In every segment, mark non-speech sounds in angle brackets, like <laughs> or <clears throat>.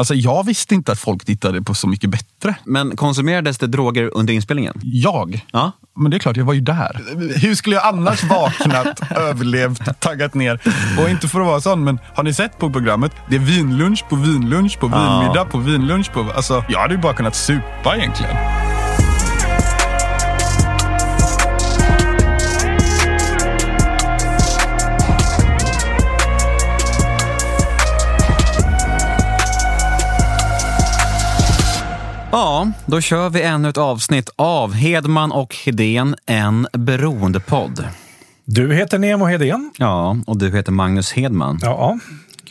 Alltså jag visste inte att folk tittade på Så mycket bättre. Men konsumerades det droger under inspelningen? Jag? Ja. Men det är klart, jag var ju där. Hur skulle jag annars vaknat, <laughs> överlevt, taggat ner? Och inte för att vara sån, men har ni sett på programmet? Det är vinlunch på vinlunch på vinmiddag på vinlunch på... Alltså, jag hade ju bara kunnat supa egentligen. Ja, då kör vi ännu ett avsnitt av Hedman och Hedén, en beroendepodd. Du heter Nemo Hedén. Ja, och du heter Magnus Hedman. Ja,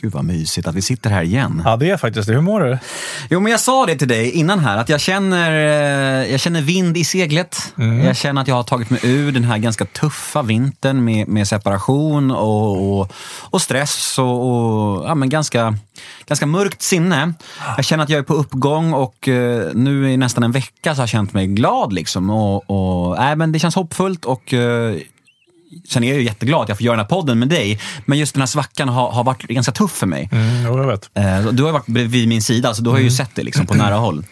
Gud vad mysigt att vi sitter här igen. ja det är faktiskt det. Hur mår du? Jo, men jag sa det till dig innan här, att jag känner, eh, jag känner vind i seglet. Jag känner att jag har tagit mig ur den här ganska tuffa vintern med, med separation och, och, och stress och, och ja, men ganska, ganska mörkt sinne. Jag känner att jag är på uppgång och eh, nu i nästan en vecka så har jag känt mig glad. Liksom, och, och, nej, men det känns hoppfullt och eh, Sen är jag ju jätteglad att jag får göra den här podden med dig, men just den här svackan har, har varit ganska tuff för mig. Mm, jag vet. Eh, Du har varit bredvid min sida, så du har ju sett det liksom på nära håll.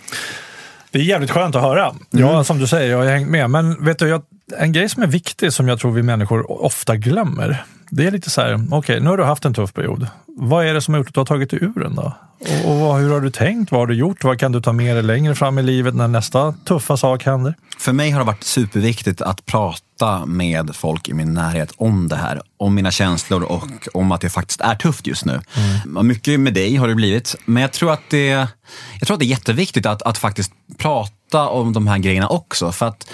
Det är jävligt skönt att höra. Ja, som du säger, jag har hängt med. Men vet du, jag, en grej som är viktig som jag tror vi människor ofta glömmer. Det är lite så här, okej, nu har du haft en tuff period. Vad är det som har gjort att du har tagit dig ur den då? Och, och vad, hur har du tänkt? Vad har du gjort? Vad kan du ta med dig längre fram i livet när nästa tuffa sak händer? För mig har det varit superviktigt att prata med folk i min närhet om det här. Om mina känslor och om att det faktiskt är tufft just nu. Mm. Mycket med dig har det blivit, men jag tror att det, jag tror att det är jätteviktigt att, att faktiskt prata om de här grejerna också. För att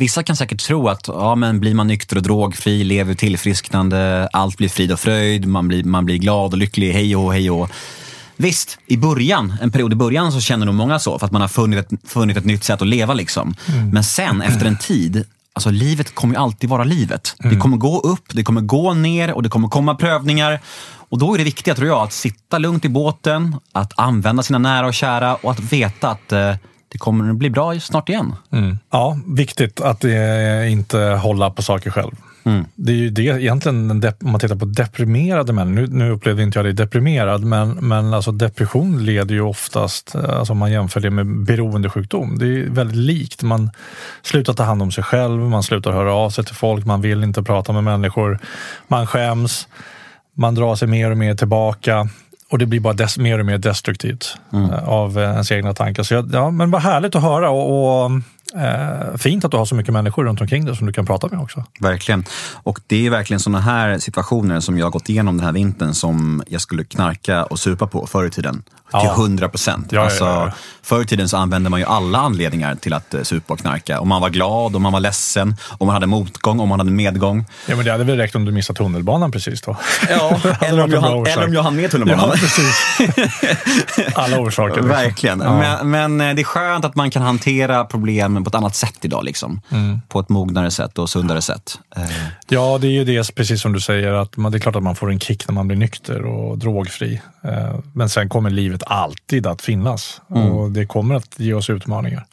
Vissa kan säkert tro att ja, men blir man nykter och drogfri, lever tillfrisknande, allt blir frid och fröjd, man blir, man blir glad och lycklig, hej och hej och. Visst, i början, en period i början så känner nog många så för att man har funnit ett, funnit ett nytt sätt att leva. Liksom. Men sen efter en tid, alltså livet kommer ju alltid vara livet. Det kommer gå upp, det kommer gå ner och det kommer komma prövningar. Och då är det viktiga tror jag att sitta lugnt i båten, att använda sina nära och kära och att veta att eh, det kommer att bli bra snart igen. Ja, viktigt att eh, inte hålla på saker själv. Det är ju det egentligen, om man tittar på deprimerade män, nu, nu upplevde inte jag dig deprimerad, men, men alltså depression leder ju oftast, eh, alltså om man jämför det med beroendesjukdom, det är väldigt likt. Man slutar ta hand om sig själv, man slutar höra av sig till folk, man vill inte prata med människor, man skäms, man drar sig mer och mer tillbaka. Och det blir bara des- mer och mer destruktivt eh, av eh, ens egna tankar. Så jag, ja, men vad härligt att höra och, och eh, fint att du har så mycket människor runt omkring dig som du kan prata med också. Verkligen. Och det är verkligen sådana här situationer som jag har gått igenom den här vintern som jag skulle knarka och supa på förr i tiden. Till Ja. 100 procent. Ja, alltså, ja. Förr i tiden så använde man ju alla anledningar till att eh, supa och knarka. Om man var glad, om man var ledsen, om man hade motgång, om man hade medgång. Ja, men det hade väl räckt om du missade tunnelbanan precis då. Ja, <laughs> eller, om jag hann, eller om jag hann med tunnelbanan. <laughs> Alla orsaker. liksom. Verkligen. Men, men eh, det är skönt att man kan hantera problemen på ett annat sätt idag. Liksom. Mm. På ett mognare sätt och sundare sätt. Eh, Ja, det är ju det, precis som du säger, att man, det är klart att man får en kick när man blir nykter och drogfri. Eh, Men sen kommer livet alltid att finnas och det kommer att ge oss utmaningar.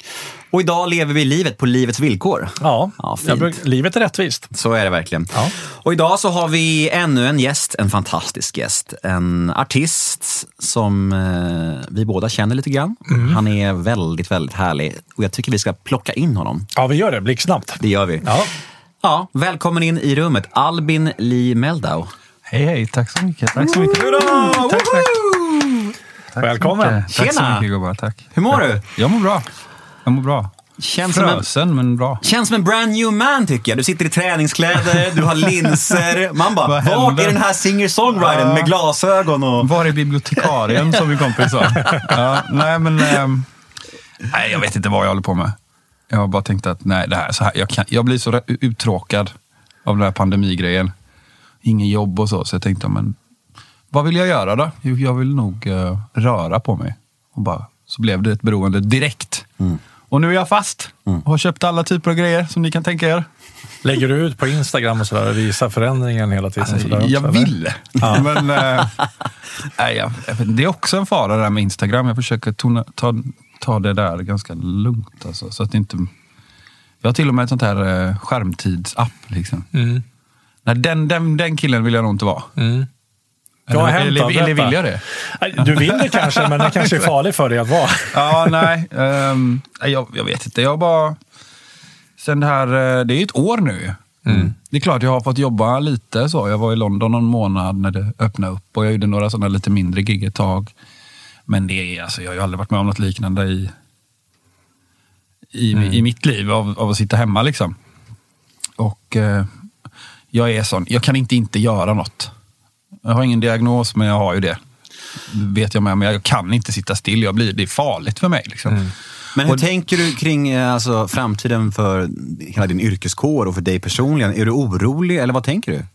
Och idag lever vi livet på livets villkor. Ja, Ja, bruk- livet är rättvist. Så är det verkligen. Ja. Och idag så har vi ännu en gäst, en fantastisk gäst. En artist som eh, vi båda känner lite grann. Mm. Han är väldigt, väldigt härlig och jag tycker vi ska plocka in honom. Ja, vi gör det blixtsnabbt. Det gör vi. Ja. Ja, välkommen in i rummet, Albin Lee Meldau. Hej, hej. Tack så mycket. Tack så mycket. Tack, tack. Tack så Välkommen. mycket. Tack så Tjena. mycket gubbar. Tack. Hur mår du? Jag mår bra. Jag mår bra. Känns som, en, Frösen, men bra. känns som en brand new man tycker jag. Du sitter i träningskläder, <laughs> du har linser. Man bara, Vad var händer? är den här singer-songwritern med glasögon? Och... Var är bibliotekarien som min kompis sa? <laughs> Ja, nej, men... ehm, nej, jag vet inte vad jag håller på med. Jag har bara tänkt att nej, det här, så här, jag, kan, jag blir så uttråkad av den här pandemigrejen. Ingen jobb och så, så jag tänkte, men vad vill jag göra då? Jag vill nog eh, röra på mig. Och bara, så blev det ett beroende direkt. Och nu är jag fast och har köpt alla typer av grejer som ni kan tänka er. Lägger du ut på Instagram och sådär och visar förändringen hela tiden? Alltså, sådär också, jag eller? vill, <laughs> men eh, nej, jag, jag vet inte. det är också en fara det där med Instagram. Jag försöker tona, ta, ta det där ganska lugnt. Alltså, så att det inte, jag har till och med ett sånt här eh, skärmtidsapp. Liksom. Mm. Nej, den, den, den killen vill jag nog inte vara. Mm. Jag eller, eller, eller vill jag det? Du vill det kanske, men det kanske är farligt för dig att vara. <laughs> Ja, nej. nej, jag, jag vet inte. Jag bara... Sen det här, eh, det är ju ett år nu. Det är klart, jag har fått jobba lite så. Jag var i London någon månad när det öppnade upp och jag gjorde några sådana lite mindre gig ett tag. Men det är, alltså, jag har ju aldrig varit med om något liknande i, i, i mitt liv av, av att sitta hemma liksom. Och eh, jag är sån, jag kan inte inte göra något. Jag har ingen diagnos, men jag har ju det. Vet jag med, men jag kan inte sitta still. Jag blir, det är farligt för mig. Liksom. Men hur Och- tänker du kring eh, alltså, framtiden för hela din yrkeskår och för dig personligen? Är du orolig eller vad tänker du?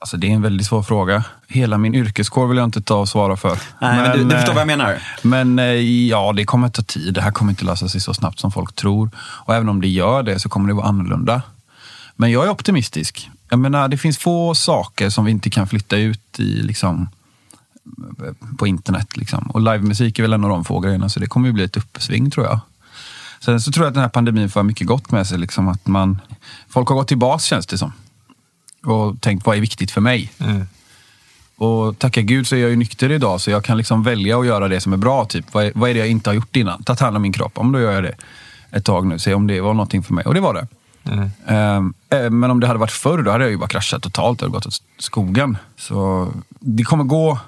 Alltså, det är en väldigt svår fråga. Hela min yrkeskår vill jag inte ta och svara för. Nej, men, du, du förstår eh, vad jag menar. Men eh, ja, det kommer att ta tid. Det här kommer inte lösa sig så snabbt som folk tror. Och även om det gör det så kommer det vara annorlunda. Men jag är optimistisk. Jag menar, det finns få saker som vi inte kan flytta ut i liksom, på internet. Liksom. Och livemusik är väl en av de få grejerna, så det kommer ju bli ett uppsving tror jag. Sen så tror jag att den här pandemin får mycket gott med sig. Liksom, att man, folk har gått tillbaka känns det som. Och tänkt, vad är viktigt för mig? Och tacka gud så är jag ju nykter idag så jag kan liksom välja att göra det som är bra. Typ. Vad, är, vad är det jag inte har gjort innan? Tagit hand om min kropp. Om då gör jag det ett tag nu. Se om det var någonting för mig. Och det var det. Eh, men om det hade varit förr då hade jag ju bara kraschat totalt. Hade gått åt skogen. Så det kommer gå.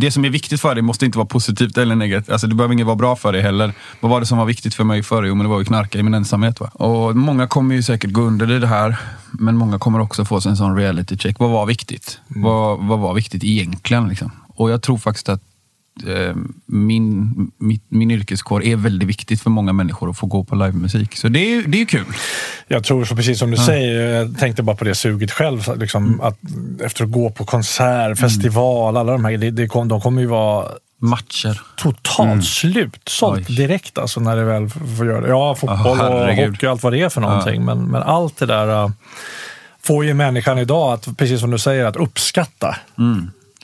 Det som är viktigt för dig måste inte vara positivt eller negativt. Alltså, det behöver inte vara bra för dig heller. Vad var det som var viktigt för mig förr? Jo, men det var att knarka i min ensamhet. Va? Och många kommer ju säkert gå under i det här. Men många kommer också få sig en sån reality check. Vad var viktigt? Vad, vad var viktigt egentligen? Liksom? Och jag tror faktiskt att min, min, min yrkeskår är väldigt viktigt för många människor att få gå på livemusik. Så det är det är kul. Jag tror så precis som du säger, jag tänkte bara på det suget själv. Liksom, att efter att gå på konsert, festival, alla de här det, det kom, de kommer ju vara Matcher. totalt slutsålt Oj. direkt alltså, när det väl får göra det. Ja, fotboll Ja, och hockey och allt vad det är för någonting. Men, men allt det där äh, får ju människan idag att, precis som du säger, att uppskatta.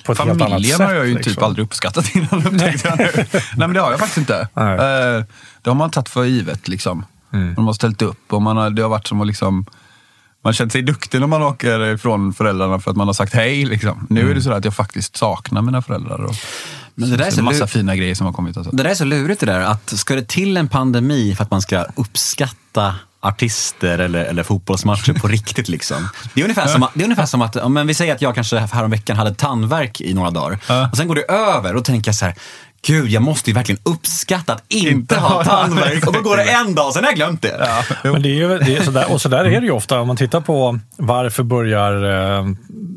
På ett helt annat Familjen har jag ju liksom. typ aldrig uppskattat innan upptäckte jag nu. <laughs> Nej men det har jag faktiskt inte. Nej. Mm. Eh, det har man tagit för givet liksom. De har ställt upp och man har, det har varit som att liksom man känner sig duktig när man åker ifrån föräldrarna för att man har sagt hej. Liksom. Nu Mm. är det så att jag faktiskt saknar mina föräldrar. Och Men det där är så en massa lur- fina grejer som har kommit. Alltså. Det där är så lurigt det där, att ska det till en pandemi för att man ska uppskatta artister eller, eller fotbollsmatcher på riktigt liksom. Det är ungefär som, att- det är ungefär som att, ja, men vi säger att jag kanske häromveckan hade tandvärk i några dagar. Och sen går det över och tänker jag så här, Gud, jag måste ju verkligen uppskatta att inte, Inte ha tandvärk. Och då går det en dag, sen har jag glömt det. Men det är ju, det är sådär, och så där är det ju ofta. Om man tittar på varför börjar eh,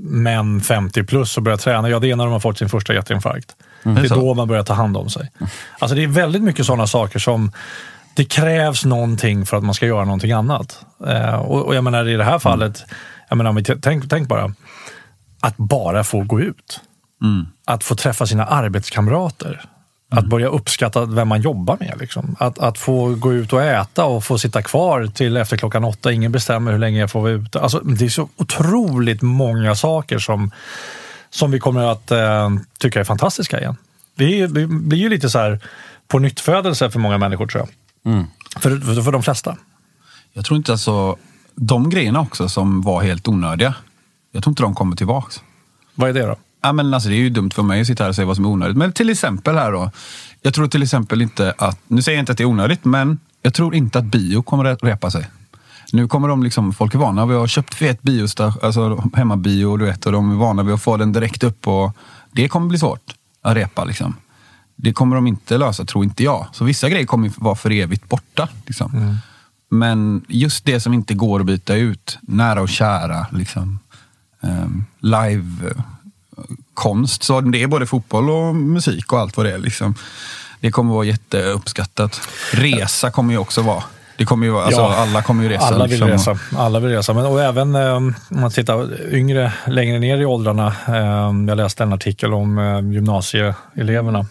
män 50 plus och börjar träna? Ja, det är när de har fått sin första hjärtinfarkt. Det är då man börjar ta hand om sig. Alltså det är väldigt mycket sådana saker som det krävs någonting för att man ska göra någonting annat. Eh, och, och jag menar i det här fallet, jag menar, tänk, tänk bara att bara få gå ut. Att få träffa sina arbetskamrater. Att börja uppskatta vem man jobbar med. Liksom. Att, att få gå ut och äta och få sitta kvar till efter klockan åtta. Ingen bestämmer hur länge jag får vara ute. Alltså, det är så otroligt många saker som, som vi kommer att eh, tycka är fantastiska igen. Det, är, det blir ju lite så här på nyttfödelse för många människor tror jag. För, för, för de flesta. Jag tror inte alltså, de grejerna också som var helt onödiga. Jag tror inte de kommer tillbaks. Vad är det då? Ja, men alltså, det är ju dumt för mig att sitta här och säga vad som är onödigt. Men till exempel här då. Jag tror till exempel inte att, nu säger jag inte att det är onödigt, men jag tror inte att bio kommer att repa sig. Nu kommer de liksom, folk är vana vid att köpt fet biostation, alltså hemmabio, du vet, och de är vana vid att få den direkt upp och det kommer bli svårt att repa liksom. Det kommer de inte lösa, tror inte jag. Så vissa grejer kommer vara för evigt borta. Liksom. Men just det som inte går att byta ut, nära och kära, liksom, um, live eh, konst. Så det är både fotboll och musik och allt vad det är. Liksom. Det kommer vara jätteuppskattat. Resa kommer ju också vara. Det kommer ju alltså, Ja, alla kommer ju resa. Alla vill liksom. resa. Alla vill resa. Men, och även eh, om man tittar yngre, längre ner i åldrarna. Eh, jag läste en artikel om eh, gymnasieeleverna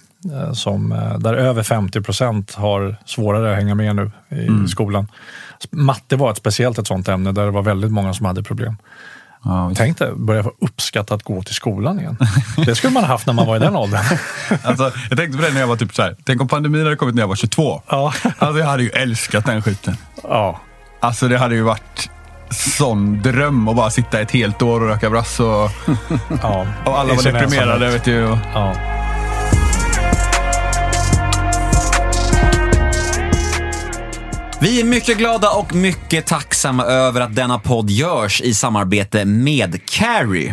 som, eh, där över 50 procent har svårare att hänga med nu i Mm. skolan. Matte var ett speciellt ett sånt ämne där det var väldigt många som hade problem. Ja. Tänk dig, börja få uppskatta att gå till skolan igen. Det skulle man ha haft när man var i den <laughs> åldern. alltså, jag tänkte på det när jag var typ så här. Tänk om pandemin hade kommit när jag var 22. Ja. Alltså, jag hade ju älskat den skiten. ja. Alltså det hade ju varit sån dröm att bara sitta ett helt år och röka brass och, Ja, <laughs> och alla var deprimerade. Vet du. och- Ja. Vi är mycket glada och mycket tacksamma över att denna podd görs i samarbete med Carry.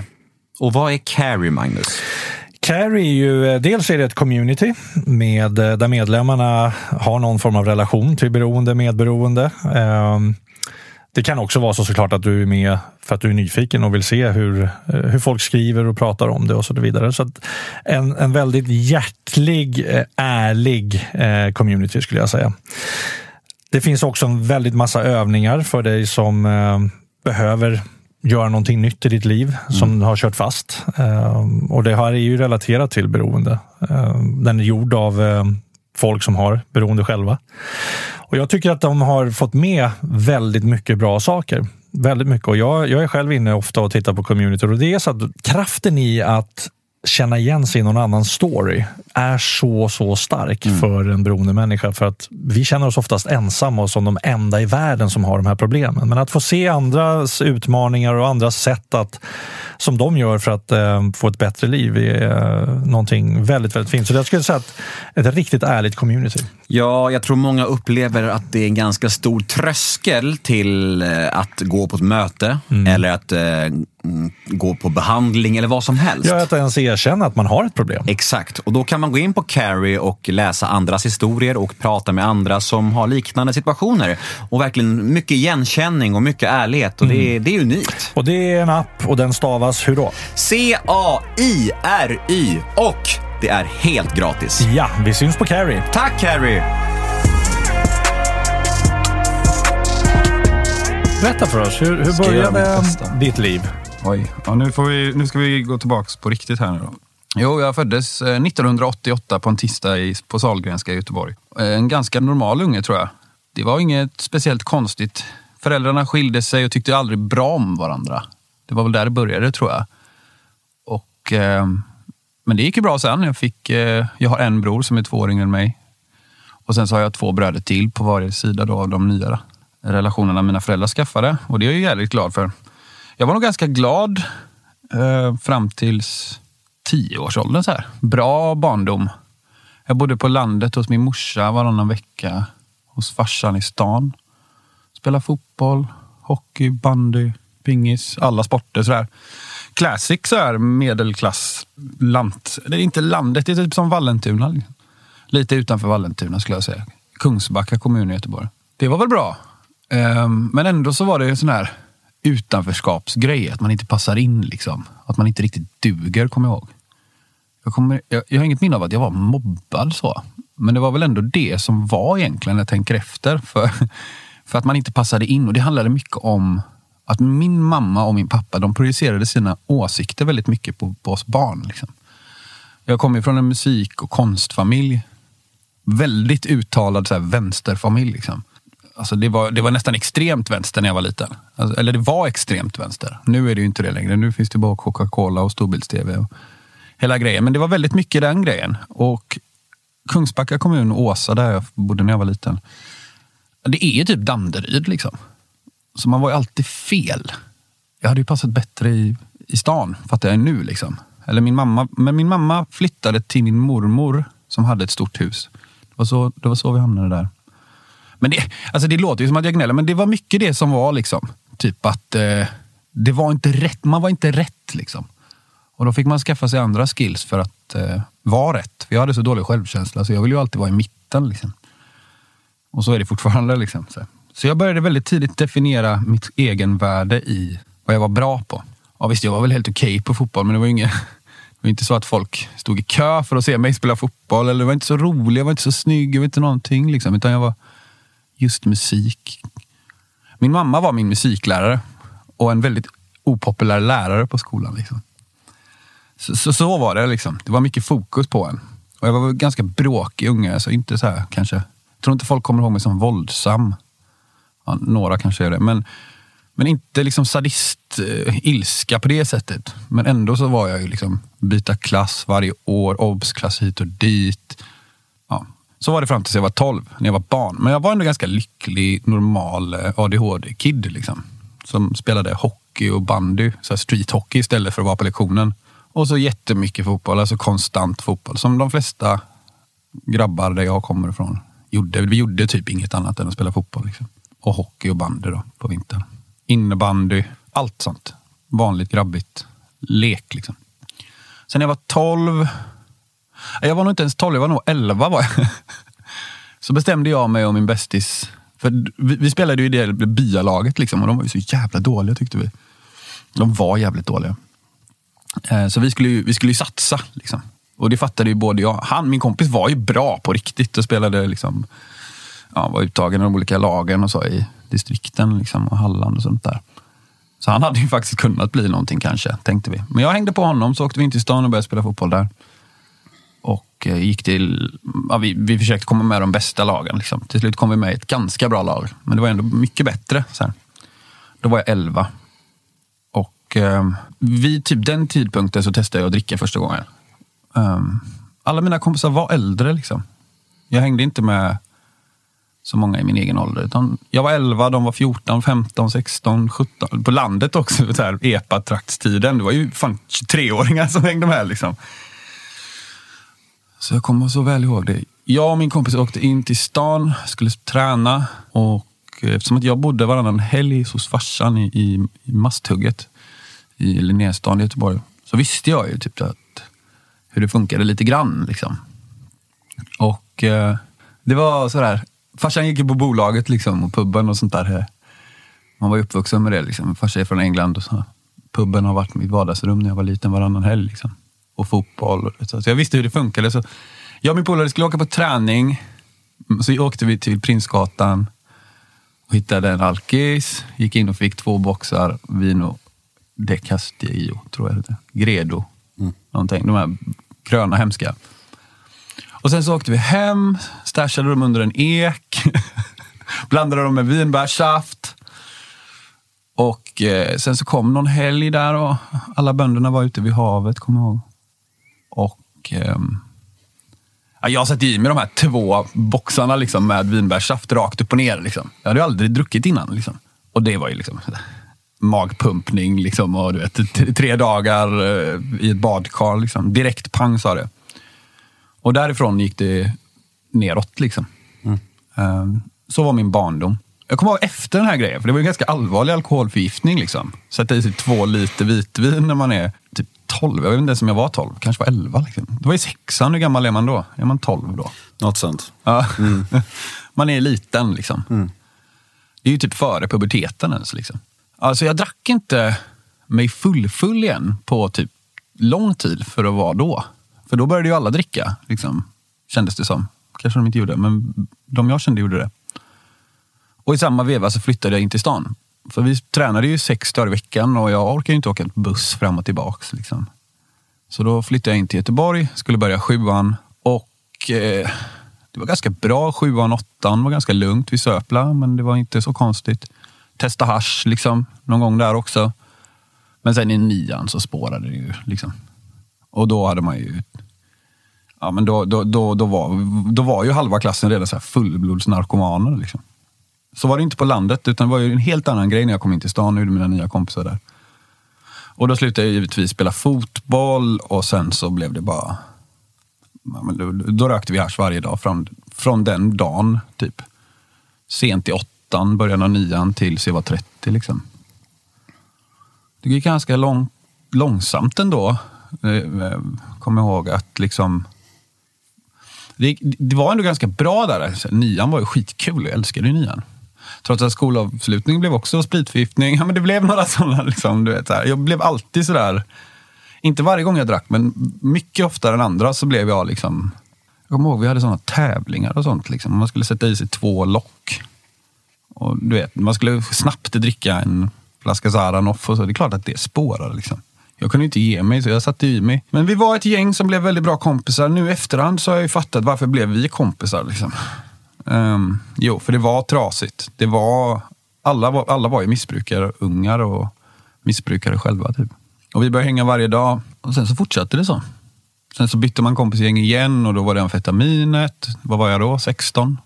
Och vad är Carry, Magnus? Carry är ju, eh, dels är det ett community med, eh, där medlemmarna har någon form av relation till beroende, medberoende. Ehm, det kan också vara så såklart att du är med för att du är nyfiken och vill se hur, eh, hur folk skriver och pratar om det och så vidare. Så att en, en väldigt hjärtlig, ärlig community skulle jag säga. Det finns också en väldigt massa övningar för dig som eh, behöver göra någonting nytt i ditt liv som har kört fast. Eh, och det här är ju relaterat till beroende. Eh, den är gjord av eh, folk som har beroende själva. Och jag tycker att de har fått med väldigt mycket bra saker. Väldigt mycket. Och jag, jag är själv inne ofta och tittar på community och det är så att kraften i att känna igen sig i någon annans story är så, så stark för en beroende människa. För att vi känner oss oftast ensamma och som de enda i världen som har de här problemen. Men att få se andras utmaningar och andras sätt att, som de gör för att eh, få ett bättre liv är eh, någonting väldigt, väldigt fint. Så jag skulle säga att ett riktigt ärligt community. Ja, jag tror många upplever att det är en ganska stor tröskel till eh, att gå på ett möte eller att eh, mm, gå på behandling eller vad som helst. Ja, att ens erkänna att man har ett problem. Exakt, och då kan man gå in på Carry och läsa andras historier och prata med andra som har liknande situationer. Och verkligen mycket igenkänning och mycket ärlighet och det, är, det är unikt. Och det är en app och den stavas hur då? C-A-I-R-Y och det är helt gratis. Ja, vi syns på Carry. Tack Carry! Berätta för oss, hur, hur började ditt liv? Oj, ja, nu, får vi, nu ska vi gå tillbaka på riktigt här nu då. Jo, jag föddes eh, 1988 på en tisdag i, på Sahlgrenska i Göteborg. Eh, En ganska normal unge tror jag. Det var inget speciellt konstigt. Föräldrarna skilde sig och tyckte aldrig bra om varandra. Det var väl där det började tror jag. Och, eh, men det gick ju bra sen. Jag, fick, eh, jag har en bror som är två år yngre än mig. Och sen så har jag två bröder till på varje sida då av de nya relationerna mina föräldrar skaffade. Och det är jag ju jävligt glad för. Jag var nog ganska glad eh, fram tills tioårsåldern. Så här. Bra barndom. Jag bodde på landet hos min morsa varannan vecka. Hos farsan i stan. Spelade fotboll, hockey, bandy, pingis, alla sporter. sådär. Classic så här, medelklass. Lant. Det är inte landet, det är typ som Vallentuna. Lite utanför Vallentuna skulle jag säga. Kungsbacka kommun i Göteborg. Det var väl bra. Ehm, men ändå så var det en sån här utanförskapsgrej. Att man inte passar in liksom. Att man inte riktigt duger, kommer jag ihåg. Jag, kommer, jag, jag har inget minne av att jag var mobbad så. Men det var väl ändå det som var egentligen när jag tänker efter. För, <laughs> för att man inte passade in. Och det handlade mycket om att min mamma och min pappa de projicerade sina åsikter väldigt mycket på, på oss barn. Liksom. Jag kommer från en musik och konstfamilj. Väldigt uttalad så här, vänsterfamilj. Liksom. Alltså, det, var, det var nästan extremt vänster när jag var liten. Alltså, eller det var extremt vänster. Nu är det ju inte det längre. Nu finns det bara Coca-Cola och storbilds-tv. Och hela grejen. Men det var väldigt mycket den grejen. Och Kungsbacka kommun och Åsa, där jag bodde när jag var liten. Det är ju typ Danderyd liksom. Så man var ju alltid fel. Jag hade ju passat bättre i, i stan, fattar jag nu. Liksom. Eller min mamma, men min mamma flyttade till min mormor som hade ett stort hus. Det var så, det var så vi hamnade där. Men det, alltså det låter ju som att jag gnäller, men det var mycket det som var liksom. Typ att eh, det var inte rätt. Man var inte rätt liksom. Och då fick man skaffa sig andra skills för att eh, vara rätt. För jag hade så dålig självkänsla så jag ville ju alltid vara i mitten. Liksom. Och så är det fortfarande. Liksom, så. så jag började väldigt tidigt definiera mitt egenvärde i vad jag var bra på. Ja, visst, jag var väl helt okej på fotboll, men det var ju inget, det var inte så att folk stod i kö för att se mig spela fotboll. Eller det var inte så rolig, jag var inte så snygg, jag var inte någonting. Liksom, utan jag var just musik. Min mamma var min musiklärare och en väldigt opopulär lärare på skolan. Liksom. Så, så, så var det. Liksom. Det var mycket fokus på en. Och jag var väl ganska bråkig unge. Alltså inte så här, kanske. Jag tror inte folk kommer ihåg mig som våldsam. Ja, några kanske gör det. Men, men inte liksom sadist, eh, ilska på det sättet. Men ändå så var jag ju liksom byta klass varje år, obs-klass hit och dit. Så var det fram tills jag var 12, när jag var barn. Men jag var ändå ganska lycklig, normal eh, ADHD-kid. Liksom. som spelade hockey och bandy, så street hockey istället för att vara på lektionen. Och så jättemycket fotboll, alltså konstant fotboll. Som de flesta grabbar där jag kommer ifrån gjorde. Vi gjorde typ inget annat än att spela fotboll. Liksom. Och hockey och bandy då på vintern. Innebandy, allt sånt. Vanligt grabbigt lek liksom. Sen när jag var 12, jag var nog inte ens 12, jag var nog 11 var jag. Så bestämde jag mig och min bästis, för vi, vi spelade ju i det byalaget liksom och de var ju så jävla dåliga tyckte vi. De var jävligt dåliga. Eh, så vi skulle ju, vi skulle ju satsa. Liksom. Och det fattade ju både jag. Han, min kompis var ju bra på riktigt och spelade liksom, ja, var uttagen i de olika lagen och så i distrikten liksom, och Halland och sånt där. Så han hade ju faktiskt kunnat bli någonting kanske, tänkte vi. Men jag hängde på honom, så åkte vi in till stan och började spela fotboll där. Och eh, gick till, ja, vi, vi försökte komma med de bästa lagen. Liksom. Till slut kom vi med ett ganska bra lag, men det var ändå mycket bättre. Så här. Då var jag 11. Och eh, vid typ den tidpunkten så testade jag att dricka första gången. Um, alla mina kompisar var äldre. Liksom. Jag hängde inte med så många i min egen ålder. Utan jag var 11, de var 14, 15, 16, 17. På landet också, så här, epa-traktstiden. Det var ju fan 23-åringar som hängde med. Liksom. Så jag kommer så väl ihåg det. Jag och min kompis åkte in till stan, skulle träna. Och eh, eftersom att jag bodde varannan helg hos farsan i, i, i Masthugget i Linnéstan i Göteborg, så visste jag ju typ att hur det funkade lite grann. Liksom. Och eh, det var sådär, farsan gick ju på bolaget liksom, och puben och sånt där. Eh. Man var ju uppvuxen med det. Liksom. Farsan är från England och så. Puben har varit mitt vardagsrum när jag var liten varannan helg. Liksom. Och fotboll. Så. jag visste hur det funkade. Så jag och min polare skulle åka på träning. Så åkte vi till Prinsgatan och hittade en alkis. Gick in och fick två boxar Vino de Castillo, tror jag det. Gredo. Mm. Någonting. De här gröna hemska. Och sen så åkte vi hem, stashade dem under en ek, <laughs> blandade dem med vinbärssaft. Och eh, sen så kom någon helg där och alla bönderna var ute vid havet, kommer jag ihåg. Och eh, jag satte i mig de här två boxarna liksom, med vinbärssaft rakt upp och ner. Liksom. Jag hade aldrig druckit innan. Liksom. Och det var ju liksom magpumpning liksom, och du vet, tre dagar eh, i ett badkar. Liksom. Direkt pang sa det. Och därifrån gick det neråt. Liksom. Mm. Um, så var min barndom. Jag kommer ihåg efter den här grejen, för det var en ganska allvarlig alkoholförgiftning. Liksom. Sätta i sig två liter vitvin när man är 12. Jag vet inte ens om jag var 12, kanske var 11. Liksom. Det var i sexan, hur gammal är man då? Är man 12 då? Något sånt. Ja. Mm. <laughs> man är liten liksom. Mm. Det är ju typ före puberteten ens. Liksom. Alltså jag drack inte mig full-full igen på typ lång tid för att vara då. För då började ju alla dricka, liksom, kändes det som. Kanske de inte gjorde, men de jag kände gjorde det. Och i samma veva så flyttade jag in till stan. För vi tränade ju sex dagar i veckan och jag orkar ju inte åka buss fram och tillbaks. Liksom. Så då flyttade jag in till Göteborg, skulle börja sjuan och eh, det var ganska bra. Sjuan, åttan var ganska lugnt. Vi söpla, men det var inte så konstigt. Testa hash liksom, någon gång där också. Men sen i nian så spårade det ju. Liksom. Och då hade man ju Ja, men då, då, då, då, var, då var ju halva klassen redan så här fullblodsnarkomaner. Liksom. Så var det inte på landet, utan det var ju en helt annan grej när jag kom in till stan och gjorde mina nya kompisar där. Och då slutade jag givetvis spela fotboll och sen så blev det bara... Då, då rökte vi hasch varje dag från, från den dagen, typ. Sent i åttan, början av nian tills jag var 30. Liksom. Det gick ganska lång, långsamt ändå. Eh, eh kommer ihåg att liksom... Det, det, var ändå ganska bra där. Nian var ju skitkul, jag älskade ju nian. Trots att skolavslutningen blev också spritförgiftning. Ja, men det blev några <laughs> sådana. Liksom, du vet, så här. Jag blev alltid sådär, inte varje gång jag drack, men mycket oftare än andra så blev jag liksom... Jag kommer ihåg vi hade sådana tävlingar och sånt. Liksom. Man skulle sätta i sig två lock. Och du vet, man skulle snabbt dricka en flaska Zaranoff och så. Det är klart att det spårar. Liksom. Jag kunde inte ge mig, så jag satte i mig. Men vi var ett gäng som blev väldigt bra kompisar. Nu i efterhand så har jag ju fattat varför blev vi kompisar. Liksom. Um, jo, för det var trasigt. Det var, alla, var, alla var ju missbrukare, ungar och missbrukare själva. Typ. Och vi började hänga varje dag och sen så fortsatte det så. Sen så bytte man kompisgäng igen och då var det amfetaminet. Vad var jag då? 16?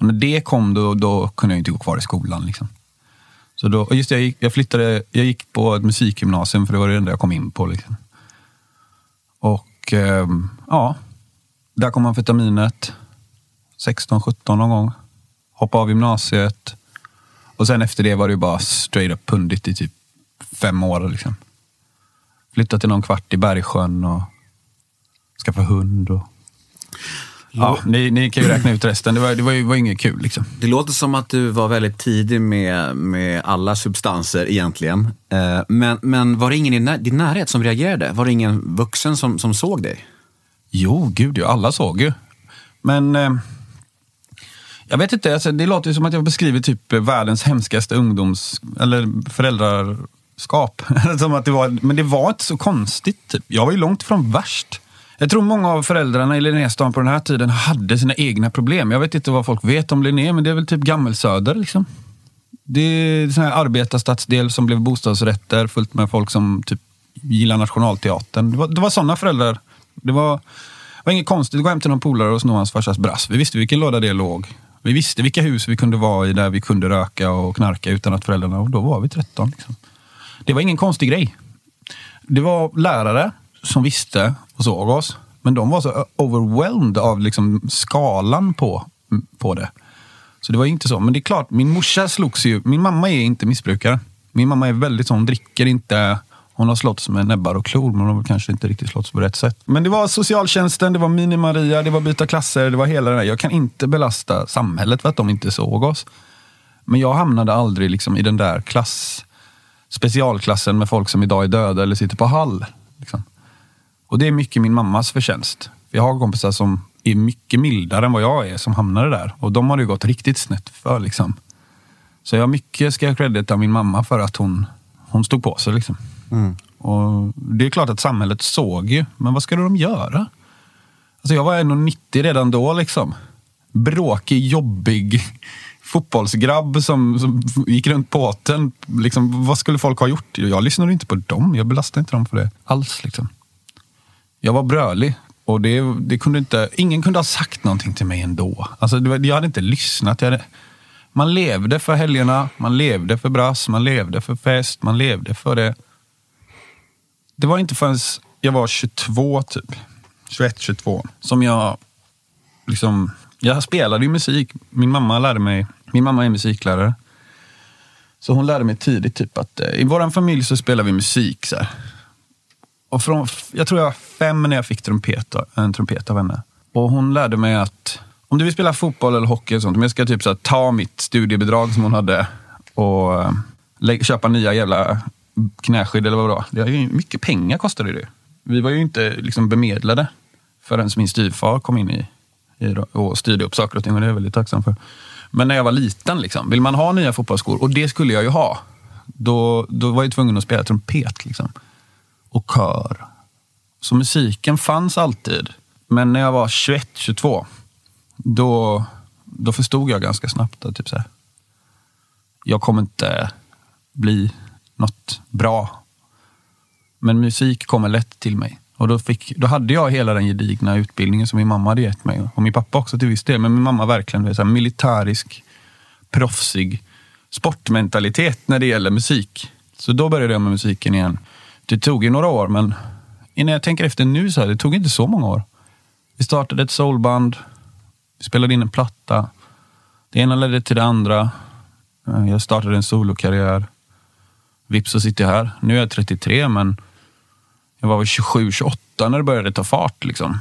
Och när det kom då, då kunde jag inte gå kvar i skolan. Liksom. Så då, och just det, jag, gick, jag flyttade, jag gick på ett musikgymnasium för det var det enda jag kom in på. Liksom. Och eh, ja, där kom amfetaminet. 16-17 någon gång. Hoppade av gymnasiet. Och sen efter det var det ju bara straight up pundit i typ fem år. Liksom. Flyttade till någon kvart i Bergsjön och skaffade hund. Och... Ja, ni, ni kan ju räkna ut resten. Det var, det var ju var inget kul. Liksom. Det låter som att du var väldigt tidig med, med alla substanser egentligen. Eh, men, men var det ingen i när, din närhet som reagerade? Var det ingen vuxen som, som såg dig? Jo, gud ja. Alla såg ju. Men eh, jag vet inte. Alltså, det låter ju som att jag beskriver typ världens hemskaste ungdoms eller föräldraskap. <laughs> som att det var, men det var inte så konstigt. Typ. Jag var ju långt ifrån värst. Jag tror många av föräldrarna i Linnéstan på den här tiden hade sina egna problem. Jag vet inte vad folk vet om Linné, men det är väl typ Gammelsöder. Liksom. Det är en arbetarstadsdel som blev bostadsrätter fullt med folk som typ gillar Nationalteatern. Det var, det var sådana föräldrar. Det var, det var inget konstigt att gå hem till någon polare och sno hans farsas brass. Vi visste vilken låda det låg. Vi visste vilka hus vi kunde vara i där vi kunde röka och knarka utan att föräldrarna... Och då var vi 13. Liksom. Det var ingen konstig grej. Det var lärare som visste och såg oss. Men de var så overwhelmed av liksom skalan på, på det. Så det var inte så. Men det är klart, min morsa slogs ju. Min mamma är inte missbrukare. Min mamma är väldigt sån, hon dricker inte. Hon har slått med näbbar och klor, men hon har kanske inte riktigt slått på rätt sätt. Men det var socialtjänsten, det var Mini-Maria, det var byta klasser, det var hela det där. Jag kan inte belasta samhället för att de inte såg oss. Men jag hamnade aldrig liksom i den där klass, specialklassen med folk som idag är döda eller sitter på Hall. Liksom. Och det är mycket min mammas förtjänst. Jag har kompisar som är mycket mildare än vad jag är som hamnade där. Och de har det gått riktigt snett för. Liksom. Så jag mycket ska jag credita min mamma för att hon, hon stod på sig. Liksom. Mm. Och det är klart att samhället såg ju, men vad skulle de göra? Alltså jag var 1,90 redan då. Liksom. Bråkig, jobbig <laughs> fotbollsgrabb som, som gick runt båten. Liksom, vad skulle folk ha gjort? Jag lyssnade inte på dem. Jag belastade inte dem för det alls. Liksom. Jag var brölig. Och det, det kunde inte, ingen kunde ha sagt någonting till mig ändå. Alltså, jag hade inte lyssnat. Jag hade, man levde för helgerna, man levde för brass, man levde för fest, man levde för det. Det var inte förrän jag var 22, typ. 21, 22, som jag liksom... Jag spelade ju musik. Min mamma lärde mig... Min mamma är musiklärare. Så hon lärde mig tidigt typ att eh, i vår familj så spelar vi musik. Så här. Och från, jag tror jag var fem när jag fick trumpet, en trumpet av henne. Och hon lärde mig att om du vill spela fotboll eller hockey och sånt, om jag ska typ så här, ta mitt studiebidrag som hon hade och äh, köpa nya jävla knäskydd eller vad det var. Det är mycket pengar kostade det. Vi var ju inte liksom bemedlade förrän min styvfar kom in i, i och styrde upp saker och ting och det är jag väldigt tacksam för. Men när jag var liten, liksom, vill man ha nya fotbollsskor, och det skulle jag ju ha, då, då var jag tvungen att spela trumpet. Liksom och kör. Så musiken fanns alltid. Men när jag var 21-22, då, då förstod jag ganska snabbt att typ så här, jag kommer inte bli något bra. Men musik kommer lätt till mig. Och då, fick, då hade jag hela den gedigna utbildningen som min mamma hade gett mig. Och min pappa också till viss del. Men min mamma verkligen så här, militärisk, proffsig sportmentalitet när det gäller musik. Så då började jag med musiken igen. Det tog ju några år, men innan jag tänker efter nu så här, det tog inte så många år. Vi startade ett soulband, vi spelade in en platta. Det ena ledde till det andra. Eh, jag startade en solokarriär. Vips så sitter jag här. Nu är jag 33, men jag var väl 27, 28 när det började ta fart. Liksom.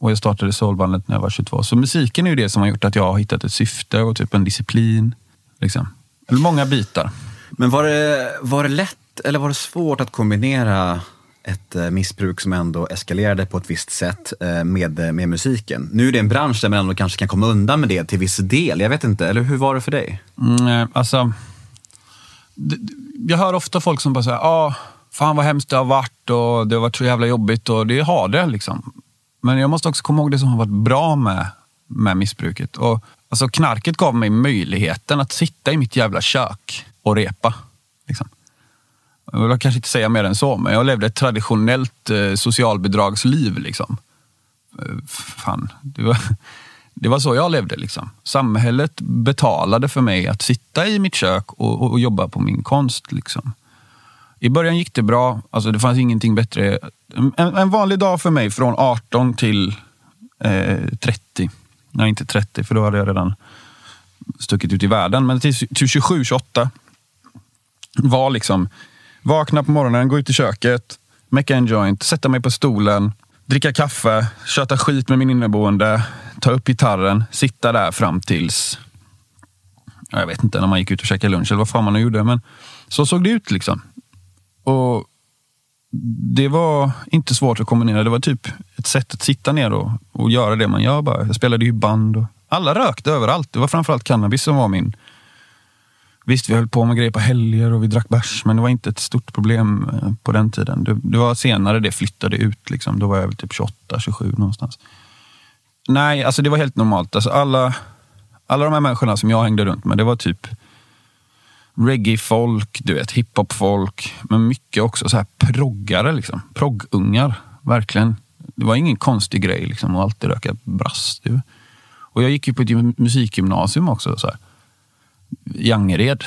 Och jag startade soulbandet när jag var 22. Så musiken är ju det som har gjort att jag har hittat ett syfte och typ en disciplin. Liksom. Eller många bitar. Men var det, var det lätt eller var det svårt att kombinera ett eh, missbruk som ändå eskalerade på ett visst sätt eh, med, eh, med musiken. Nu är det en bransch där man ändå kanske kan komma undan med det till viss del. Jag vet inte, eller hur var det för dig? Mm, alltså, jag hör ofta folk som bara säger, ah, fan vad hemskt det har varit och det har varit så jävla jobbigt och det har det. Liksom. Men jag måste också komma ihåg det som har varit bra med, med missbruket. Och, alltså, knarket gav mig möjligheten att sitta i mitt jävla kök och repa. Liksom. Jag vill kanske inte säga mer än så, men jag levde ett traditionellt eh, socialbidragsliv. Liksom. Eh, fan, det var, det var så jag levde. Liksom. Samhället betalade för mig att sitta i mitt kök och, och, och jobba på min konst. Liksom. I början gick det bra. Alltså, det fanns ingenting bättre. En, en vanlig dag för mig från 18 till eh, 30. Nej, inte 30, för då hade jag redan stuckit ut i världen. Men till, till 27, 28 var liksom vakna på morgonen, gå ut i köket, mecka en joint, sätta mig på stolen, dricka kaffe, köta skit med min inneboende, ta upp gitarren, sitta där fram tills jag vet inte, när man gick ut och käkade lunch eller vad fan man nu gjorde. Men så såg det ut liksom. Och det var inte svårt att kombinera. Det var typ ett sätt att sitta ner och, och göra det man gör. Bara. Jag spelade ju band. Och alla rökte överallt. Det var framförallt cannabis som var min... Visst, vi höll på med grejer på helger och vi drack bärs, men det var inte ett stort problem eh, på den tiden. Det, det var senare det flyttade ut. Liksom. Då var jag väl typ 28, 27 någonstans. Nej, alltså det var helt normalt. Alltså alla, alla de här människorna som jag hängde runt med, det var typ reggae-folk, du vet, hiphop-folk. Men mycket också så här proggare, liksom. proggungar. Verkligen. Det var ingen konstig grej liksom, att alltid röka brass. Du. Och jag gick ju på ett musikgymnasium också. Så här. I Angered.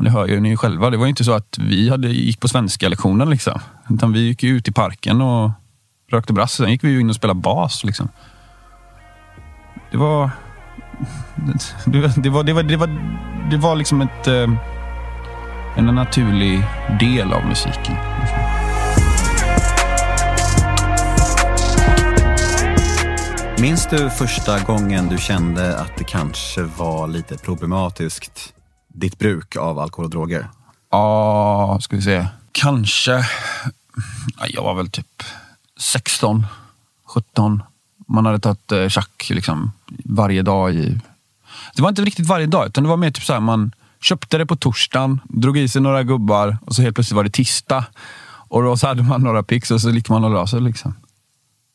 Det hör ju ni själva. Det var inte så att vi hade, gick på svenska lektionen. Liksom. Utan vi gick ut i parken och rökte brass. Sen gick vi in och spelade bas. Liksom. Det var... <laughs> Det var, det var, det var, det var, det var liksom ett... Eh, en naturlig del av musiken. Minns du första gången du kände att det kanske var lite problematiskt, ditt bruk av alkohol och droger? Ja, ska vi se. Kanske. Jag var väl typ 16, 17. Man hade tagit eh, tjack liksom, varje dag. i... Det var inte riktigt varje dag, utan det var mer typ så här, man Köpte det på torsdagen, drog i sig några gubbar och så helt plötsligt var det tisdag. Och då så hade man några pix och så gick man och la sig. Liksom.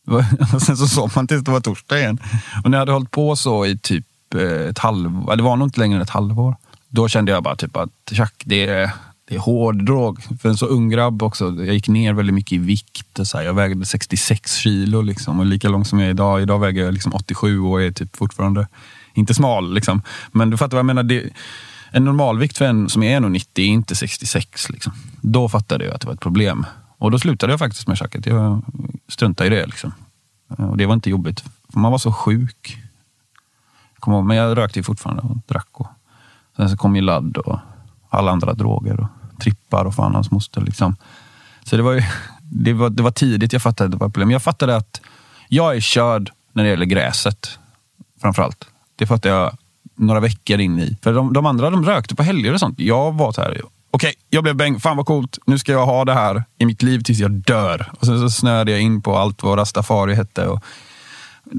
<laughs> Och sen så sov man tills det var torsdag igen. Och när jag hade hållit på så i typ eh, ett halvår, det var nog inte längre än ett halvår. Då kände jag bara typ att tjack, det är, det är hård drog. För en så ung grabb också. Jag gick ner väldigt mycket i vikt. Och så här, jag vägde 66 kilo liksom, och lika lång som jag är idag. Idag väger jag liksom 87 och är typ fortfarande inte smal. Liksom. Men du fattar vad jag menar. Det, en normalvikt för en som är 1,90 är inte 66. Liksom. Då fattade jag att det var ett problem. Och då slutade jag faktiskt med tjacket. Jag struntade i det. Liksom. Eh, och det var inte jobbigt. För man var så sjuk. Jag ihåg, men jag rökte fortfarande och drack. Och sen så kom ju ladd och alla andra droger. Och trippar och fan hans moster. Liksom. Så det var, ju, <laughs> det, var, det var tidigt jag fattade att det var ett problem. Jag fattade att jag är körd när det gäller gräset. Framförallt. Det fattade jag några veckor in i. För de, de andra de rökte på helger och sånt. Jag var så här, okej, okay, jag blev bäng, fan vad coolt. Nu ska jag ha det här i mitt liv tills jag dör. Och sen så snöade jag in på allt vad rastafari hette. Och,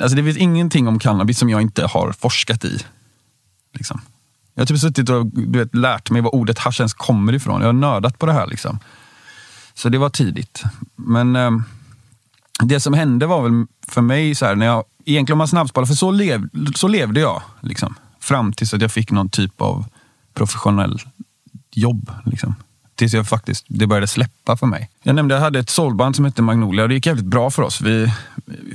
alltså det finns ingenting om cannabis som jag inte har forskat i. Liksom. Jag har typ suttit och du vet, lärt mig var ordet hasch ens kommer ifrån. Jag har nördat på det här. Liksom. Så det var tidigt. Men eh, det som hände var väl för mig, så här, när jag, egentligen om man snabbspolar, för så, lev, så levde jag. Liksom. Fram tills att jag fick någon typ av professionell jobb. Liksom. Tills jag faktiskt, det började släppa för mig. Jag nämnde att jag hade ett soulband som hette Magnolia och det gick jävligt bra för oss. Vi,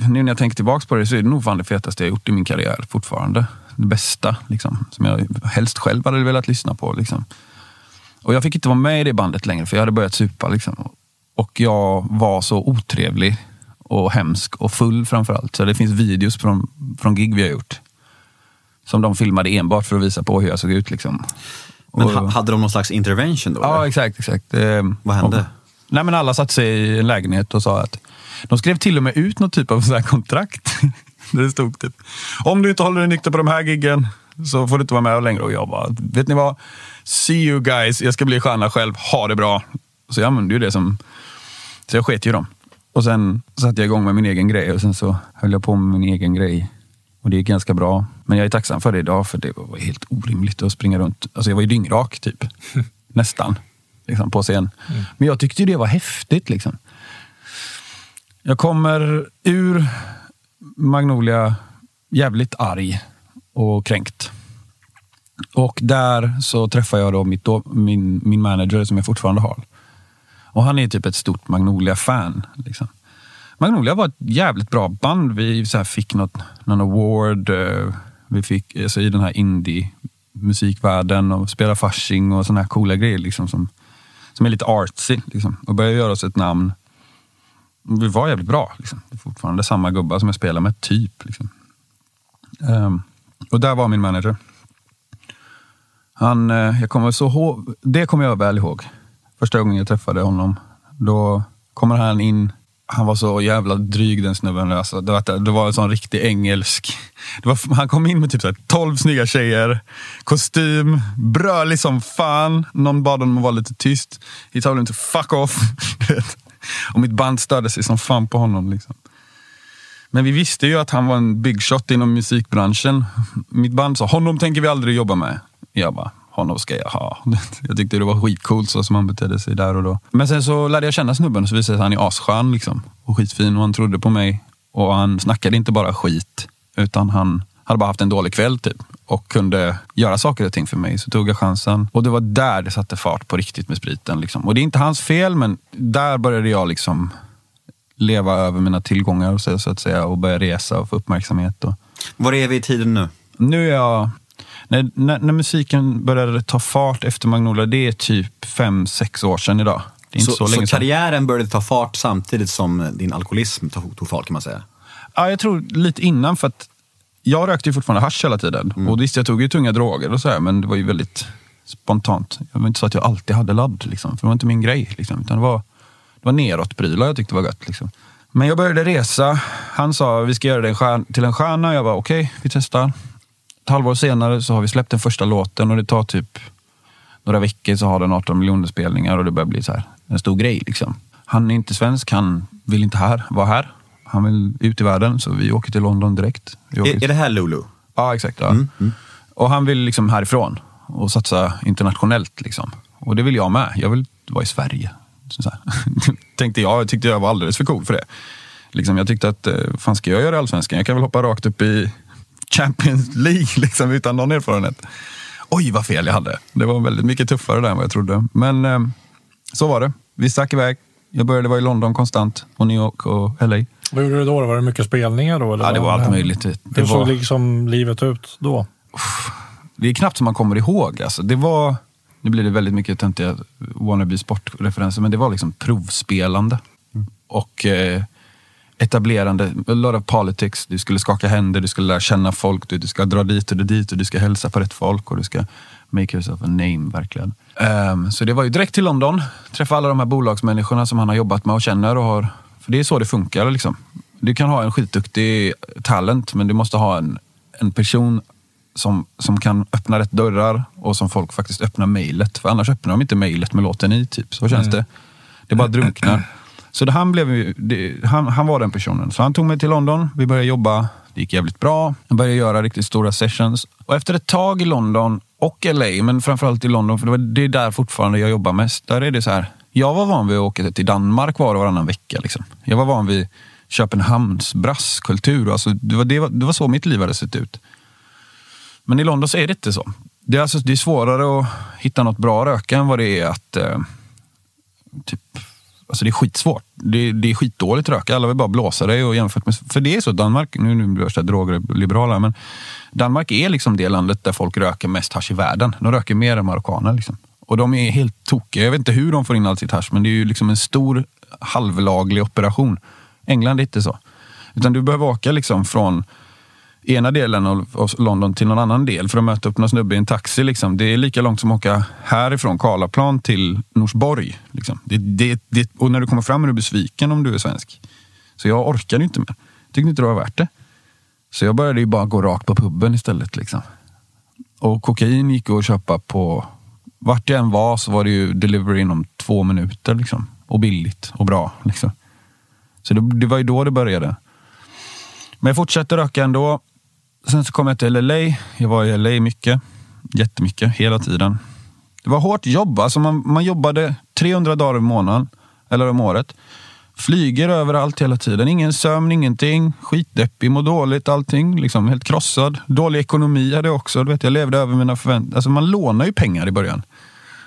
nu när jag tänker tillbaka på det så är det nog fan det fetaste jag gjort i min karriär fortfarande. Det bästa, liksom, som jag helst själv hade velat lyssna på. Liksom. Och jag fick inte vara med i det bandet längre för jag hade börjat supa. Liksom. Och jag var så otrevlig och hemsk och full framförallt. Så det finns videos från, från gig vi har gjort som de filmade enbart för att visa på hur jag såg ut. Liksom. Men och, hade de någon slags intervention då? Ja, eller? exakt. exakt. Ehm, Vad hände? Och, nej, men alla satte sig i en lägenhet och sa att de skrev till och med ut något typ av så kontrakt. <laughs> Det stod typ, om du inte håller dig nykter på de här giggen så får du inte vara med längre. Och jag bara, vet ni vad? See you guys, jag ska bli stjärna själv, ha det bra. Så jag använde ju det som, så jag sket ju dem. Och sen satte jag igång med min egen grej och sen så höll jag på med min egen grej och det gick ganska bra. Men jag är tacksam för det idag, för det var helt orimligt att springa runt. Alltså jag var ju dyngrak, typ. <laughs> Nästan. Liksom, på scen. Mm. Men jag tyckte det var häftigt. Liksom. Jag kommer ur Magnolia jävligt arg och kränkt. Och där så träffar jag då mitt, min, min manager som jag fortfarande har. Och han är typ ett stort Magnolia-fan. Liksom. Magnolia var ett jävligt bra band. Vi så fick något, någon award. Eh, vi fick alltså, i den här indie-musikvärlden och spela Fasching och såna här coola grejer liksom, som, som är lite artsy. Liksom, och började göra oss ett namn. Vi var jävligt bra. Liksom. Det är fortfarande samma gubbar som jag spelar med, typ. Liksom. Um, och där var min manager. Han, eh, jag kommer så ihåg, det kommer jag väl ihåg. Första gången jag träffade honom. Då kommer han in. Han var så jävla dryg den snubben. Alltså, det, var, det var en sån riktig engelsk. Det var, han kom in med typ så här 12 snygga tjejer, kostym, brölig som fan. Någon bad honom att vara lite tyst. He told him to fuck off. <laughs> Och mitt band störde sig som fan på honom. Liksom. Men vi visste ju att han var en big shot inom musikbranschen. Mitt band sa, honom tänker vi aldrig jobba med. Jag bara, honom ska jag ha. <laughs> Jag tyckte det var skitcoolt så som han betedde sig där och då. Men sen så lärde jag känna snubben och så visade det sig att han är asskön liksom. Och skitfin och han trodde på mig. Och han snackade inte bara skit, utan han hade bara haft en dålig kväll typ. Och kunde göra saker och ting för mig. Så tog jag chansen. Och det var där det satte fart på riktigt med spriten. Liksom. Och det är inte hans fel, men där började jag liksom leva över mina tillgångar så, så att säga. Och börja resa och få uppmärksamhet. Och... Var är vi i tiden nu? Nu är jag... När, när, när musiken började ta fart efter Magnolia, det är typ fem sex år sedan idag. Det är inte Så, så, så, länge sedan. karriären började ta fart samtidigt som din alkoholism tog, tog fart kan man säga? Ja, jag tror lite innan, för att jag rökte ju fortfarande hasch hela tiden. Och visst, jag tog ju tunga droger och sådär, men det var ju väldigt spontant. Det var inte så att jag alltid hade ladd, liksom, för det var inte min grej. Liksom, utan det var, det var neråtprylar jag tyckte var gött. Liksom. Men jag började resa. Han sa vi ska göra stjärn- till en stjärna. Jag var okej, vi testar. Ett halvår senare så har vi släppt den första låten och det tar typ några veckor så har den 18 miljoner spelningar och det börjar bli så här en stor grej. Liksom. Han är inte svensk, han vill inte här, vara här. Han vill ut i världen, så vi åker till London direkt. Är, är det här Lulu? Ja, exakt. Ja. Och han vill liksom härifrån och satsa internationellt. Liksom. Och det vill jag med. Jag vill vara i Sverige. Så här. <laughs> Tänkte jag. Tyckte jag var alldeles för cool för det. Liksom, jag tyckte att, eh, fan ska jag göra Allsvenskan? Jag kan väl hoppa rakt upp i Champions League <laughs> liksom, utan någon erfarenhet. Oj, vad fel jag hade. Det var väldigt mycket tuffare där än vad jag trodde. Men eh, så var det. Vi stack iväg. Jag började vara i London konstant och New York och LA. Vad gjorde du då? Var det mycket spelningar då? Eller Ja, det var allt möjligt. Det Hur var... såg liksom livet ut då? Det är knappt som man kommer ihåg. Alltså, det var, nu blir det väldigt mycket töntiga wannabe sportreferenser, men det var liksom provspelande. Och eh, etablerande, a lot of politics. Du skulle skaka händer, du skulle lära känna folk, du, du ska dra dit och dit och du ska hälsa på rätt folk och du ska make yourself a name, verkligen. Ehm, så det var ju direkt till London, träffa alla de här bolagsmänniskorna som han har jobbat med och känner. Och har, för det är så det funkar. Liksom. Du kan ha en skitduktig talent, men du måste ha en, en person som, som kan öppna rätt dörrar och som folk faktiskt öppnar mejlet. För annars öppnar de inte mejlet med låten i. Typ. Så känns det. Det bara drunknar. <clears throat> Så det, han, blev, det, han, han var den personen. Så han tog mig till London. Vi började jobba. Det gick jävligt bra. Jag började göra riktigt stora sessions. Och efter ett tag i London och LA, men framförallt i London, för det, var, det är där fortfarande jag jobbar mest. Där är det så här. Jag var van vid att åka till Danmark var och varannan vecka. Liksom. Jag var van vid Köpenhamns brasskultur. Alltså, det, var, det, var, det var så mitt liv hade sett ut. Men i London så är det inte så. Det är, alltså, det är svårare att hitta något bra att röka än vad det är att... Eh, typ, alltså det är skitsvårt. Det, det är skitdåligt att röka. Alla vill bara blåsa dig. Och jämfört med, för det är så, Danmark, nu, nu blir jag så här drogliberala, men Danmark är liksom det landet där folk röker mest hasch i världen. De röker mer än marockaner. Liksom. Och de är helt tokiga. Jag vet inte hur de får in allt sitt hasch, men det är ju liksom en stor halvlaglig operation. England är inte så. Utan du behöver åka liksom från ena delen av London till någon annan del för att möta upp någon snubbe i en taxi. Liksom. Det är lika långt som att åka härifrån Karlaplan till Norsborg. Liksom. Det, det, det, och när du kommer fram är du besviken om du är svensk. Så jag orkade inte mer. Tyckte inte det var värt det. Så jag började ju bara gå rakt på puben istället. Liksom. Och kokain gick att köpa på... Vart jag än var så var det ju delivery inom två minuter. Liksom. Och billigt och bra. Liksom. Så det, det var ju då det började. Men jag fortsatte röka ändå. Sen så kom jag till LA. Jag var i LA mycket. Jättemycket, hela tiden. Det var hårt jobb. Alltså man, man jobbade 300 dagar i månaden, eller om året. Flyger överallt hela tiden. Ingen sömn, ingenting. Skitdeppig, mår dåligt, allting. Liksom helt krossad. Dålig ekonomi hade jag också. Du vet, jag levde över mina förväntningar. Alltså man lånar ju pengar i början.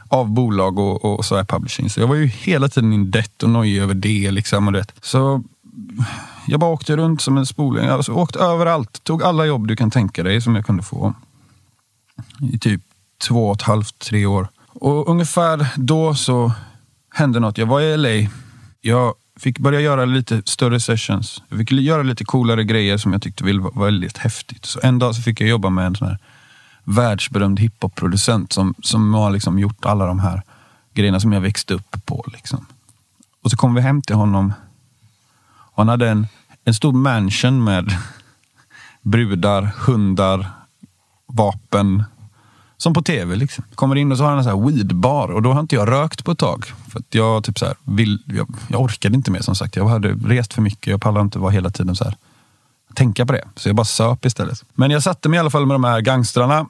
Av bolag och, och så här publishing. Så jag var ju hela tiden in debt och nojig över det. Liksom, och det. Så jag bara åkte runt som en spoling. Alltså, åkte överallt. Tog alla jobb du kan tänka dig som jag kunde få. I typ två och ett halvt, tre år. Och ungefär då så hände något. Jag var i LA. Jag fick börja göra lite större sessions. Jag fick göra lite coolare grejer som jag tyckte var väldigt häftigt. Så en dag så fick jag jobba med en sån här världsberömd hiphop-producent som, som har liksom gjort alla de här grejerna som jag växte upp på. Liksom. Och så kom vi hem till honom. Han hade en, en stor mansion med brudar, hundar, vapen. Som på tv. Liksom. Kommer in och så har han en sån här weedbar och då har inte jag rökt på ett tag. För att jag, typ så här, vill, jag, jag orkade inte mer som sagt. Jag hade rest för mycket. Jag pallade inte vara hela tiden så här tänka på det. Så jag bara söp istället. Men jag satte mig i alla fall med de här gangstrarna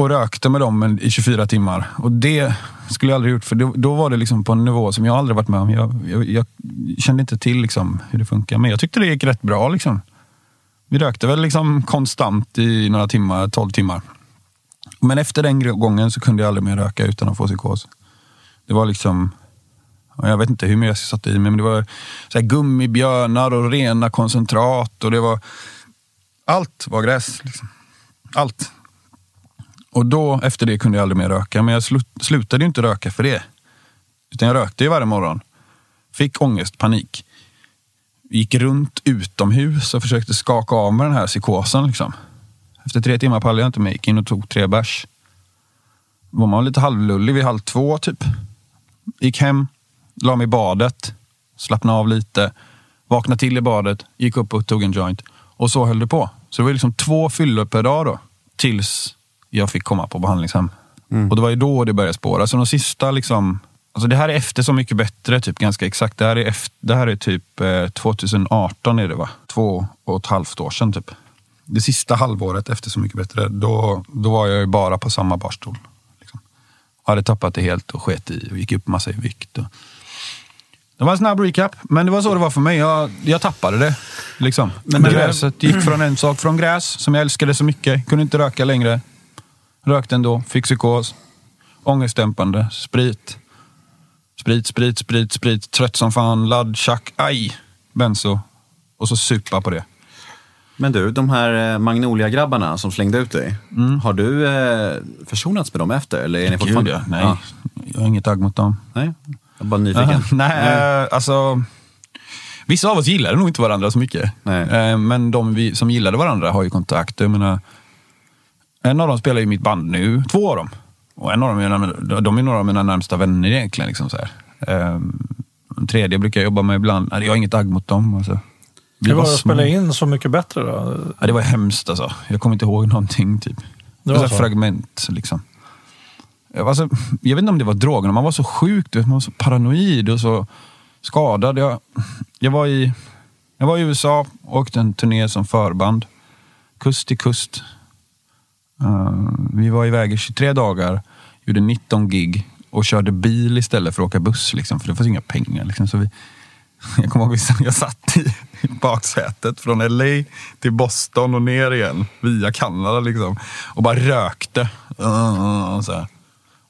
och rökte med dem i 24 timmar. Och det skulle jag aldrig gjort, för då, då var det liksom på en nivå som jag aldrig varit med om. Jag, jag, jag kände inte till liksom hur det funkar, men jag tyckte det gick rätt bra. Liksom. Vi rökte väl liksom konstant i några timmar, 12 timmar. Men efter den gången så kunde jag aldrig mer röka utan att få psykos. Det var liksom, jag vet inte hur mycket jag satt i mig, men det var så här gummibjörnar och rena koncentrat och det var, allt var gräs. Liksom. Allt. Och då, efter det kunde jag aldrig mer röka. Men jag slutade ju inte röka för det. Utan jag rökte ju varje morgon. Fick ångest, panik. Gick runt utomhus och försökte skaka av mig den här psykosen. Liksom. Efter tre timmar pallade jag inte mer. Gick in och tog tre bärs. Var man lite halvlullig vid halv två typ. Gick hem, la mig i badet, slappnade av lite. Vaknade till i badet, gick upp och tog en joint. Och så höll det på. Så det var liksom två fyllor per dag då. Tills jag fick komma på behandlingshem. Mm. Och det var ju då det började spåra. Så de sista liksom, alltså det här är efter Så mycket bättre, typ ganska exakt. Det här är, efter, det här är typ eh, 2018 är det va? Två och ett halvt år sedan typ. Det sista halvåret efter Så mycket bättre, då, då var jag ju bara på samma barstol. Liksom. Jag hade tappat det helt och sket i och gick upp massa i vikt. Och... Det var en snabb recap, men det var så det var för mig. Jag, jag tappade det. Liksom. Men Gräset gick från en sak, från gräs som jag älskade så mycket, kunde inte röka längre, Rökte ändå, fick psykos. Ångestdämpande, sprit. Sprit, sprit, sprit, sprit. Trött som fan, ladd, tjack, aj. Benzo. Och så supa på det. Men du, de här eh, Magnolia-grabbarna som slängde ut dig. Mm. Har du eh, försonats med dem efter? Eller är ni fortfarande... Gud, ja. Nej, ja. jag har inget agg mot dem. Nej, jag är bara nyfiken. Uh, <laughs> nej, nej. Uh, alltså... Vissa av oss gillade nog inte varandra så mycket. Uh, men de vi, som gillade varandra har ju kontakt. Jag menar, en av dem spelar i mitt band nu, två av dem. Och en av dem är, de är några av mina närmsta vänner egentligen. Liksom så här. Um, den tredje brukar jag jobba med ibland. Jag har inget agg mot dem. Alltså. Det var att spela in Så mycket bättre då? Ja, det var hemskt alltså. Jag kommer inte ihåg någonting. Typ. Det var så. fragment liksom. Alltså, jag vet inte om det var drogerna, man var så sjuk, man var så paranoid och så skadad. Jag, jag, var, i, jag var i USA och åkte en turné som förband. Kust till kust. Uh, vi var iväg i 23 dagar, gjorde 19 gig och körde bil istället för att åka buss. Liksom, för det fanns inga pengar. Liksom, så vi, <laughs> jag kommer ihåg att jag satt i, i baksätet från LA till Boston och ner igen via Kanada. Liksom, och bara rökte. Uh, och, så här.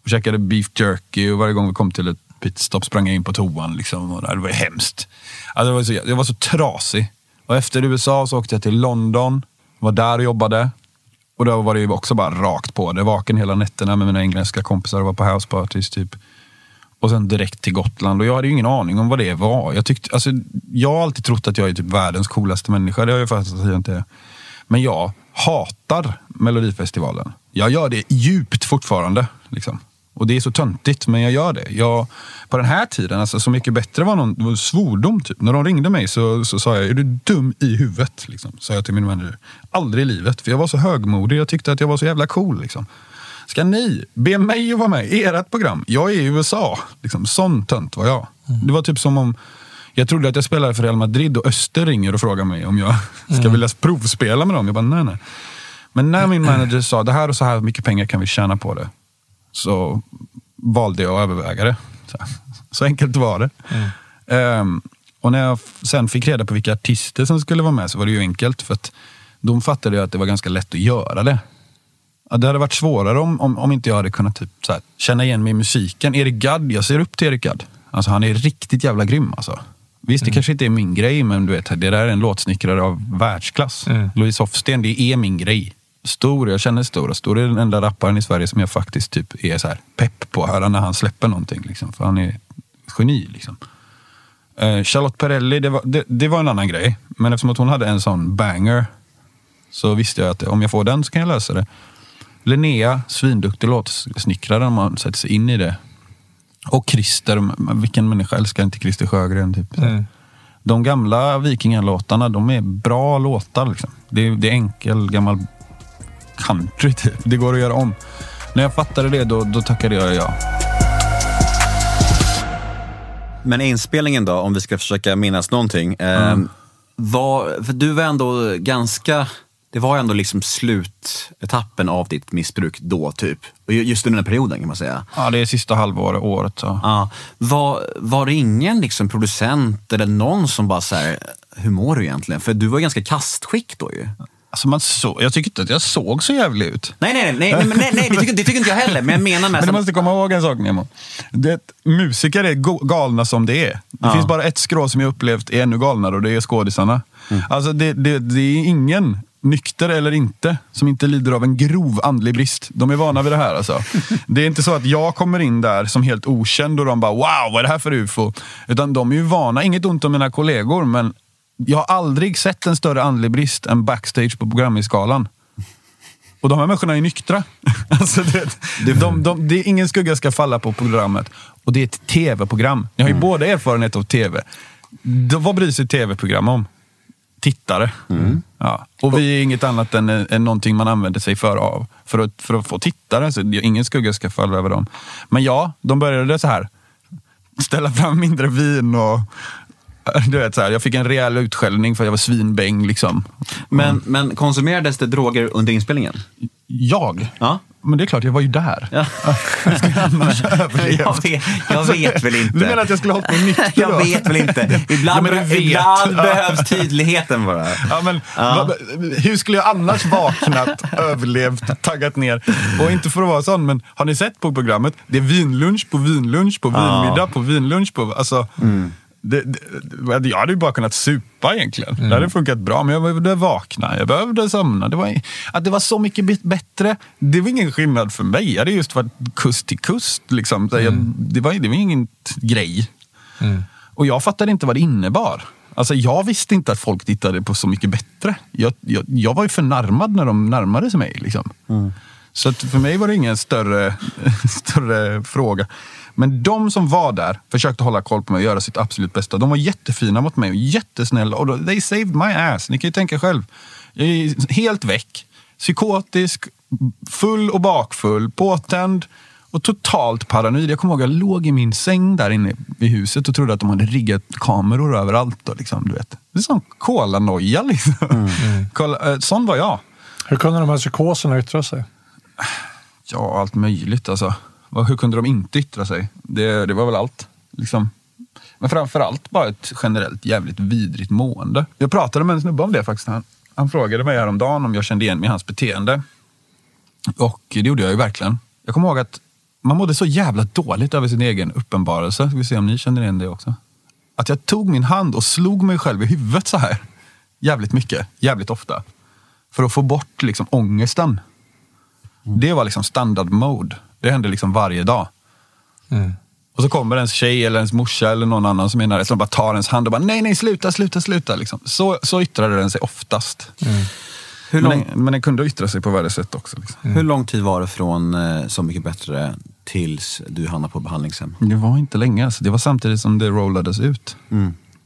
och käkade beef jerky och varje gång vi kom till ett pitstop sprang jag in på toan. Liksom, och det var hemskt. Alltså, jag, var så, jag var så trasig. Och efter USA så åkte jag till London. Var där och jobbade. Och då var det ju också bara rakt på. Det vaken hela nätterna med mina engelska kompisar och var på houseparties typ. Och sen direkt till Gotland. Och jag hade ju ingen aning om vad det var. Jag, tyckte, alltså, jag har alltid trott att jag är typ världens coolaste människa. Det har jag faktiskt att jag inte är. Men jag hatar Melodifestivalen. Jag gör det djupt fortfarande. Liksom. Och det är så töntigt, men jag gör det. Jag, på den här tiden, alltså Så mycket bättre var någon var svordom. Typ. När de ringde mig så, så sa jag, är du dum i huvudet? Liksom, sa jag till min manager. Aldrig i livet, för jag var så högmodig. Jag tyckte att jag var så jävla cool. Liksom. Ska ni be mig att vara med i ert program? Jag är i USA. Liksom, sån tönt var jag. Mm. Det var typ som om jag trodde att jag spelade för Real Madrid och Öster ringer och frågar mig om jag <laughs> ska mm. vilja provspela med dem. Jag bara, nej, nej. Men när min <clears throat> manager sa, det här och så här mycket pengar kan vi tjäna på det så valde jag att överväga det. Så, så enkelt var det. Mm. Um, och när jag sen fick reda på vilka artister som skulle vara med så var det ju enkelt. För att de fattade ju att det var ganska lätt att göra det. det hade varit svårare om, om, om inte jag hade kunnat typ, här, känna igen mig i musiken. Erik Gadd, jag ser upp till Erik Gadd. Alltså, han är riktigt jävla grym. Alltså. Visst, det kanske inte är min grej, men du vet, det där är en låtsnickrare av världsklass. Louise Hofsten, det är min grej. Stor, jag känner Stor. och Stor är den enda rapparen i Sverige som jag faktiskt typ är så här pepp på att höra när han släpper någonting. Liksom, för han är geni. Liksom. Eh, Charlotte Perrelli, det var, det, det var en annan grej. Men eftersom att hon hade en sån banger så visste jag att om jag får den så kan jag lösa det. Linnea, svinduktig låtsnickrare om man sätter sig in i det. Och Christer, vilken människa älskar inte Christer Sjögren? Typ. Mm. De gamla Vikingalåtarna, de är bra låtar. Liksom. Det, är, det är enkel gammal country, typ. Det går att göra om. När jag fattade det, då, då tackade jag ja. Men inspelningen då, om vi ska försöka minnas någonting. Eh, var, för du var ändå ganska... Det var ändå liksom slutetappen av ditt missbruk då, typ. Just under den här perioden kan man säga. Ja, det är sista halvåret, året. Så. Ja. Var, var det ingen liksom producent eller någon som bara så här, hur mår du egentligen? För du var ganska kastskick då ju. Alltså man så, jag tycker inte att jag såg så jävlig ut. Nej, nej, nej, nej, nej, nej, det, tycker, det tycker inte jag heller. Men jag menar med... Men du måste komma ihåg en sak Nemo. Det, musiker är galna som det är. Det Ja. finns bara ett skrå som jag upplevt är ännu galnare och det är skådisarna. Alltså det, det, det är ingen, nykter eller inte, som inte lider av en grov andlig brist. De är vana vid det här alltså. <laughs> Det är inte så att jag kommer in där som helt okänd och de bara wow, vad är det här för ufo? Utan de är ju vana, inget ont om mina kollegor, men jag har aldrig sett en större andlig brist än backstage på Grammy-skalan. Och de här människorna är nyktra. <laughs> Alltså det, de, de, det är ingen skugga ska falla på programmet. Och det är ett tv-program. Ni har ju båda erfarenhet av tv. Då, vad bryr sig tv-program om? Tittare. Ja. Och vi är inget annat än, än någonting man använder sig för av. För att, för att få tittare. Så ingen skugga ska falla över dem. Men ja, de började så här. Ställa fram mindre vin och <laughs> du vet, så här, jag fick en rejäl utskällning för att jag var svinbäng. Liksom. Men, men konsumerades det droger under inspelningen? Jag? Ja. Men det är klart, jag var ju där. Ja. <laughs> Annars <laughs> överlevt. Jag vet, jag vet väl inte. Du menar att jag skulle ha hållit mig nykter då? Jag vet väl inte. Ibland, Ja, vet. ibland Ja. behövs tydligheten bara. Ja, men, vad- hur skulle jag annars vaknat, överlevt, taggat ner? Och inte för att vara sån, men har ni sett på programmet? Det är vinlunch på vinlunch på Ja. vinmiddag på vinlunch. På, alltså, det, det, jag hade ju bara kunnat supa egentligen. Det hade funkat bra, men jag behövde vakna, jag behövde somna. Det var, att det var så mycket bättre, det var ingen skillnad för mig. Jag hade just varit kust till kust. Liksom. Så jag, det, var, det var ingen grej. Och jag fattade inte vad det innebar. Alltså jag visste inte att folk tittade på Så mycket bättre. Jag, jag, jag var ju förnärmad när de närmade sig mig. Liksom. Så att för mig var det ingen större, <laughs> större fråga. Men de som var där försökte hålla koll på mig och göra sitt absolut bästa. De var jättefina mot mig och jättesnälla. Och they saved my ass. Ni kan ju tänka själv. Jag är helt väck. Psykotisk, full och bakfull, påtänd och totalt paranoid. Jag kommer ihåg att jag låg i min säng där inne i huset och trodde att de hade riggat kameror överallt. Och liksom, du vet. Det är sån kolanoja liksom. <laughs> Kolla, eh, sån var jag. Hur kunde de här psykoserna yttra sig? Ja, allt möjligt alltså. Hur kunde de inte yttra sig? Det, det var väl allt. Liksom. Men framförallt bara ett generellt jävligt vidrigt mående. Jag pratade med en snubbe om det faktiskt. Han, han frågade mig häromdagen om jag kände igen mig i hans beteende. Och det gjorde jag ju verkligen. Jag kommer ihåg att man mådde så jävla dåligt över sin egen uppenbarelse. Ska vi se om ni känner igen det också. Att jag tog min hand och slog mig själv i huvudet så här. Jävligt mycket, jävligt ofta. För att få bort liksom ångesten. Det var liksom standard mode. Det hände liksom varje dag. Och så kommer ens tjej eller ens morsa eller någon annan som är nära som bara tar ens hand och bara nej, nej, sluta, sluta, sluta. Liksom. Så, så yttrade den sig oftast. Hur, Men, lång, den, men den kunde yttra sig på värre sätt också. Liksom. hur lång tid var det från eh, Så mycket bättre tills du hamnade på behandlingshem? Det var inte länge. Alltså. Det var samtidigt som det rollades ut.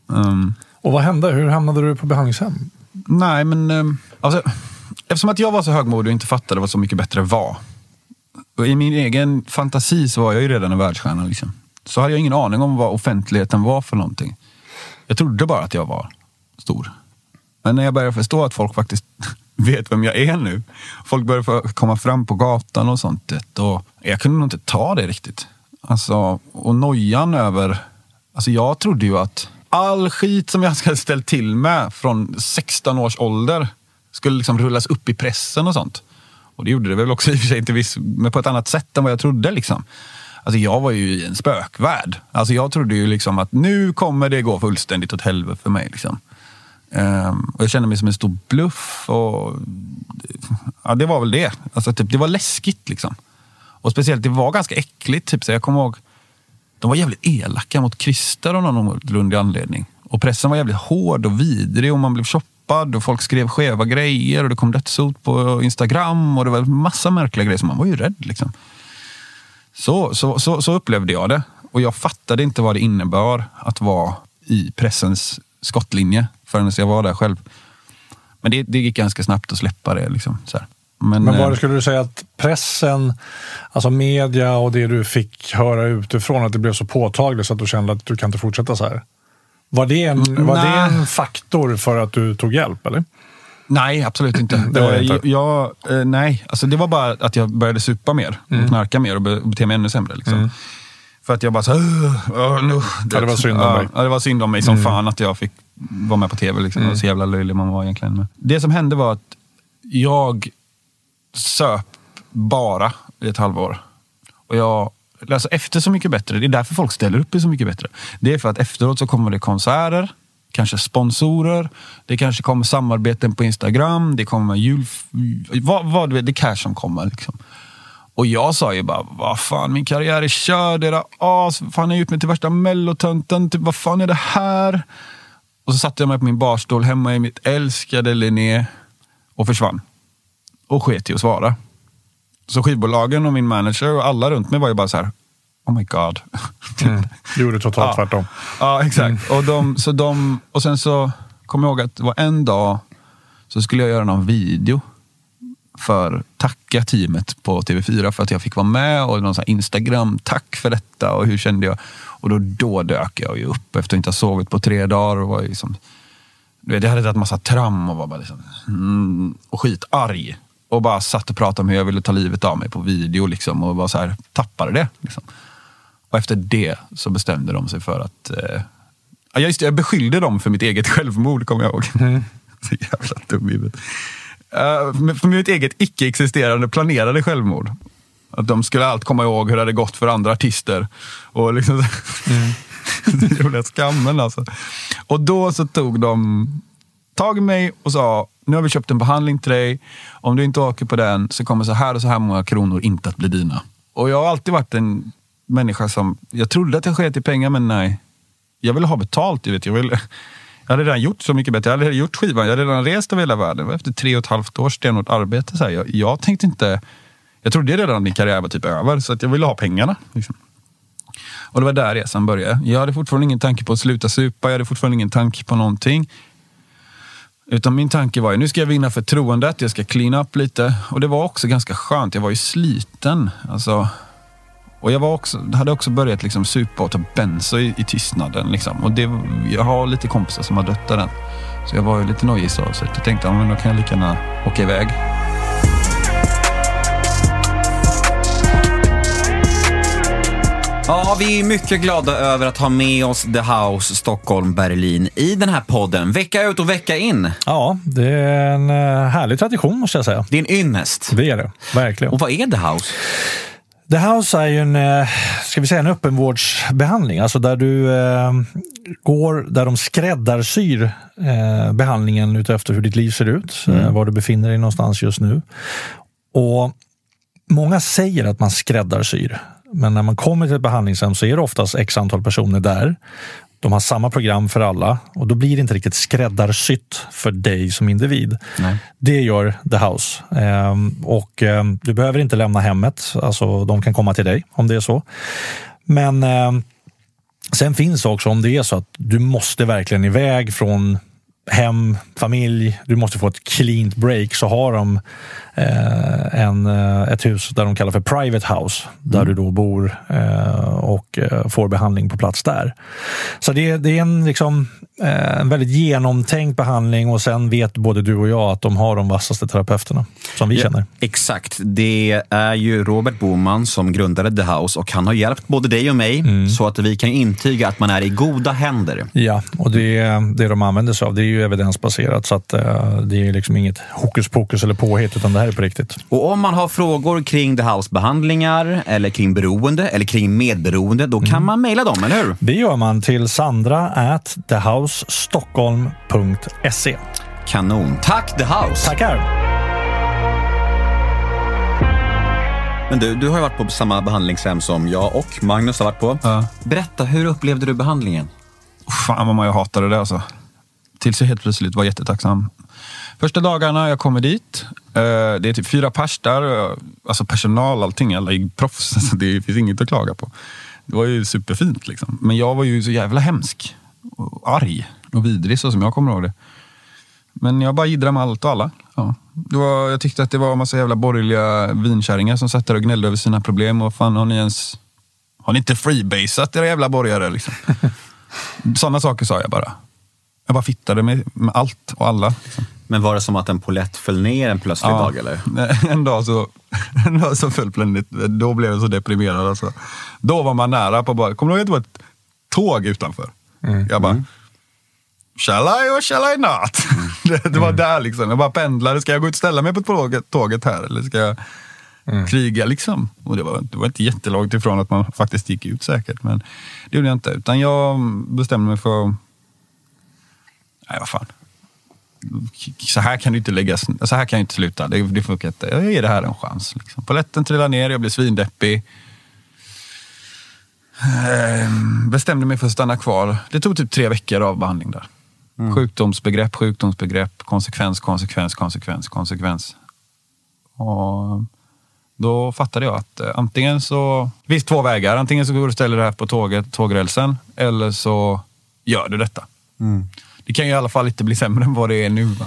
Um, Och vad hände? Hur hamnade du på behandlingshem? nej, men um, alltså, eftersom att jag var så högmodig och inte fattade vad Så mycket bättre var. I min egen fantasi så var jag ju redan en världsstjärna. Liksom. Så hade jag ingen aning om vad offentligheten var för någonting. Jag trodde bara att jag var stor. Men när jag började förstå att folk faktiskt <laughs> vet vem jag är nu. Folk började komma fram på gatan och sånt. Och jag kunde nog inte ta det riktigt. Alltså, och nojan över... Alltså jag trodde ju att all skit som jag <laughs> hade ställt till med från 16 års ålder skulle liksom rullas upp i pressen och sånt. Och det gjorde det väl också i och för sig till viss, men på ett annat sätt än vad jag trodde. Liksom. Alltså jag var ju i en spökvärld. Alltså jag trodde ju liksom att nu kommer det gå fullständigt åt helvete för mig. Liksom. Um, och jag kände mig som en stor bluff. Och, ja, det var väl det. Alltså, typ, det var läskigt. Liksom. Och speciellt, det var ganska äckligt. Typ, så jag kommer ihåg, de var jävligt elaka mot Christer av någon outgrundlig anledning. Och pressen var jävligt hård och vidrig och man blev tjock shoppad och folk skrev skeva grejer och det kom dödshot på Instagram och det var massa märkliga grejer. Så man var ju rädd. Liksom. Så, så, så, så upplevde jag det. Och jag fattade inte vad det innebar att vara i pressens skottlinje förrän jag var där själv. Men det, det gick ganska snabbt att släppa det. Liksom, så här. Men, Men var det, eh, skulle du säga att pressen, alltså media och det du fick höra utifrån, att det blev så påtagligt så att du kände att du kan inte fortsätta så här? Var det en, var det en faktor för att du tog hjälp? eller? Nej, absolut inte. det var det inte. Jag, eh, nej, alltså det var bara att jag började supa mer, mm. knarka mer och bete mig ännu sämre. Liksom. Mm. För att jag bara så uh, nu, det, ja, det var synd om mig. Ja, det var synd om mig som mm. fan att jag fick vara med på tv. Liksom. Mm. Så jävla löjlig man var egentligen. Det som hände var att jag söp bara i ett halvår. Och jag alltså efter Så mycket bättre, det är därför folk ställer upp i Så mycket bättre. Det är för att efteråt så kommer det konserter, kanske sponsorer, det kanske kommer samarbeten på Instagram, det kommer jul... Vad, vad, det är cash som kommer. Liksom. Och jag sa ju bara, vad fan min karriär är körd, era as, fan jag har gjort mig till värsta mellotönten, typ, vad fan är det här? Och så satte jag mig på min barstol hemma i mitt älskade Linné och försvann. Och sket i att svara. Så skivbolagen och min manager och alla runt mig var ju bara så här, oh my god. <laughs> Mm. Du gjorde totalt ja. tvärtom. Ja, exakt. Mm. Och, de, så de, och sen så kom jag ihåg att det var en dag så skulle jag göra någon video för tacka teamet på TV4 för att jag fick vara med och någon Instagram, tack för detta och hur kände jag? Och då, då dök jag ju upp efter att inte ha sovit på tre dagar och var liksom, du vet, jag hade tagit massa tram och var bara liksom, mm, och skitarg. Och bara satt och pratade om hur jag ville ta livet av mig på video liksom, och bara så här, tappade det. Liksom. Och efter det så bestämde de sig för att... Eh, ja, just det, jag beskyllde dem för mitt eget självmord, kommer jag ihåg. Mm. <laughs> så jävla dum i huvudet. Uh, för mitt eget icke-existerande planerade självmord. Att de skulle allt komma ihåg hur det hade gått för andra artister. Och liksom, mm. <laughs> det gjorde skammen alltså. Och då så tog de tag i mig och sa, nu har vi köpt en behandling till dig. Om du inte åker på den så kommer så här och så här många kronor inte att bli dina. Och jag har alltid varit en människa som, jag trodde att jag sket i pengar men nej. Jag ville ha betalt. Jag, vet, jag, ville, jag hade redan gjort Så mycket bättre. Jag hade redan gjort skivan. Jag hade redan rest över hela världen. Efter tre och ett halvt års stenhårt arbete. Så här, jag, jag tänkte inte... Jag trodde redan att min karriär var typ över, så att jag ville ha pengarna. Liksom. Och det var där resan började. Jag hade fortfarande ingen tanke på att sluta supa. Jag hade fortfarande ingen tanke på någonting. Utan min tanke var ju, nu ska jag vinna förtroendet, jag ska clean up lite. Och det var också ganska skönt. Jag var ju sliten. Alltså, och jag var också, hade också börjat liksom supa och ta benzo i, i tystnaden. Liksom. Och det, jag har lite kompisar som har dött av den. Så jag var ju lite nojig så. Så jag tänkte, ja, men då kan jag lika gärna åka iväg. Ja, vi är mycket glada över att ha med oss The House Stockholm Berlin i den här podden, vecka ut och vecka in. Ja, det är en eh, härlig tradition måste jag säga. Det är en ynnest. Det är det, verkligen. Och vad är The House? The House är ju en, eh, ska vi säga, en öppenvårdsbehandling, alltså där du eh, går, där de skräddarsyr eh, behandlingen utefter hur ditt liv ser ut, mm. eh, var du befinner dig någonstans just nu. Och Många säger att man skräddarsyr, men när man kommer till ett behandlingshem så är det oftast x antal personer där. De har samma program för alla och då blir det inte riktigt skräddarsytt för dig som individ. Nej. Det gör The House. Ehm, och ehm, du behöver inte lämna hemmet, alltså de kan komma till dig om det är så. Men ehm, sen finns också om det är så att du måste verkligen iväg från hem, familj, du måste få ett cleant break, så har de eh, en, eh, ett hus där de kallar för private house, där mm. du då bor eh, och eh, får behandling på plats där. Så det, det är en, liksom, eh, en väldigt genomtänkt behandling och sen vet både du och jag att de har de vassaste terapeuterna som vi ja, känner. Exakt. Det är ju Robert Boman som grundade The House och han har hjälpt både dig och mig mm. så att vi kan intyga att man är i goda händer. Ja, och det, det de använder sig av det är ju evidensbaserat så att eh, det är liksom inget hokus pokus eller påhitt utan det här är på riktigt. Och om man har frågor kring The House-behandlingar eller kring beroende eller kring medberoende, då kan man mejla dem, eller hur? Det gör man till sandra at thehousestockholm.se. Kanon. Tack The House! Tackar! Men du, du har ju varit på samma behandlingshem som jag och Magnus har varit på. Ja. Berätta, hur upplevde du behandlingen? Fan vad man jag hatade det alltså. Tills jag helt plötsligt var jättetacksam. Första dagarna jag kommer dit, eh, det är typ fyra pers där. Alltså personal, allting. Alla är proffs. <laughs> Det finns inget att klaga på. Det var ju superfint liksom. Men jag var ju så jävla hemsk. Och arg och vidrig så som jag kommer ihåg det. Men jag bara jiddrade med allt och alla. Ja. Var, jag tyckte att det var en massa jävla borgerliga vinkärringar som satt där och gnällde över sina problem. Och fan, har ni ens... Har ni inte freebasat era jävla borgare liksom? <laughs> Sådana saker sa jag bara. Jag bara fittade med, med allt och alla. Liksom. Men var det som att en polett föll ner en plötslig Ja. dag, eller? <laughs> En dag så, <laughs> en dag så föll plötsligt, då blev jag så deprimerad. Alltså. Då var man nära på bara, kommer du ihåg att det var ett tåg utanför? Jag bara, shall I or shall I not? <laughs> Det, det var där liksom. Jag bara pendlade, ska jag gå ut och ställa mig på tåget, tåget här eller ska jag kriga liksom? Och det var, det var inte jättelångt ifrån att man faktiskt gick ut säkert, men det gjorde jag inte. Utan jag bestämde mig för, nej vad fan, så här kan du inte lägga, så här kan jag inte sluta. Det, det funkar inte. Jag ger det här en chans. Liksom. Paletten trillade ner, jag blev svindeppig. Ehm, bestämde mig för att stanna kvar. Det tog typ tre veckor av behandling där. Sjukdomsbegrepp, sjukdomsbegrepp, konsekvens, konsekvens, konsekvens, konsekvens. Och då fattade jag att eh, antingen så... Det finns två vägar. Antingen så går du och ställer det här på tåget, tågrälsen eller så gör du detta. Det kan ju i alla fall inte bli sämre än vad det är nu. Va?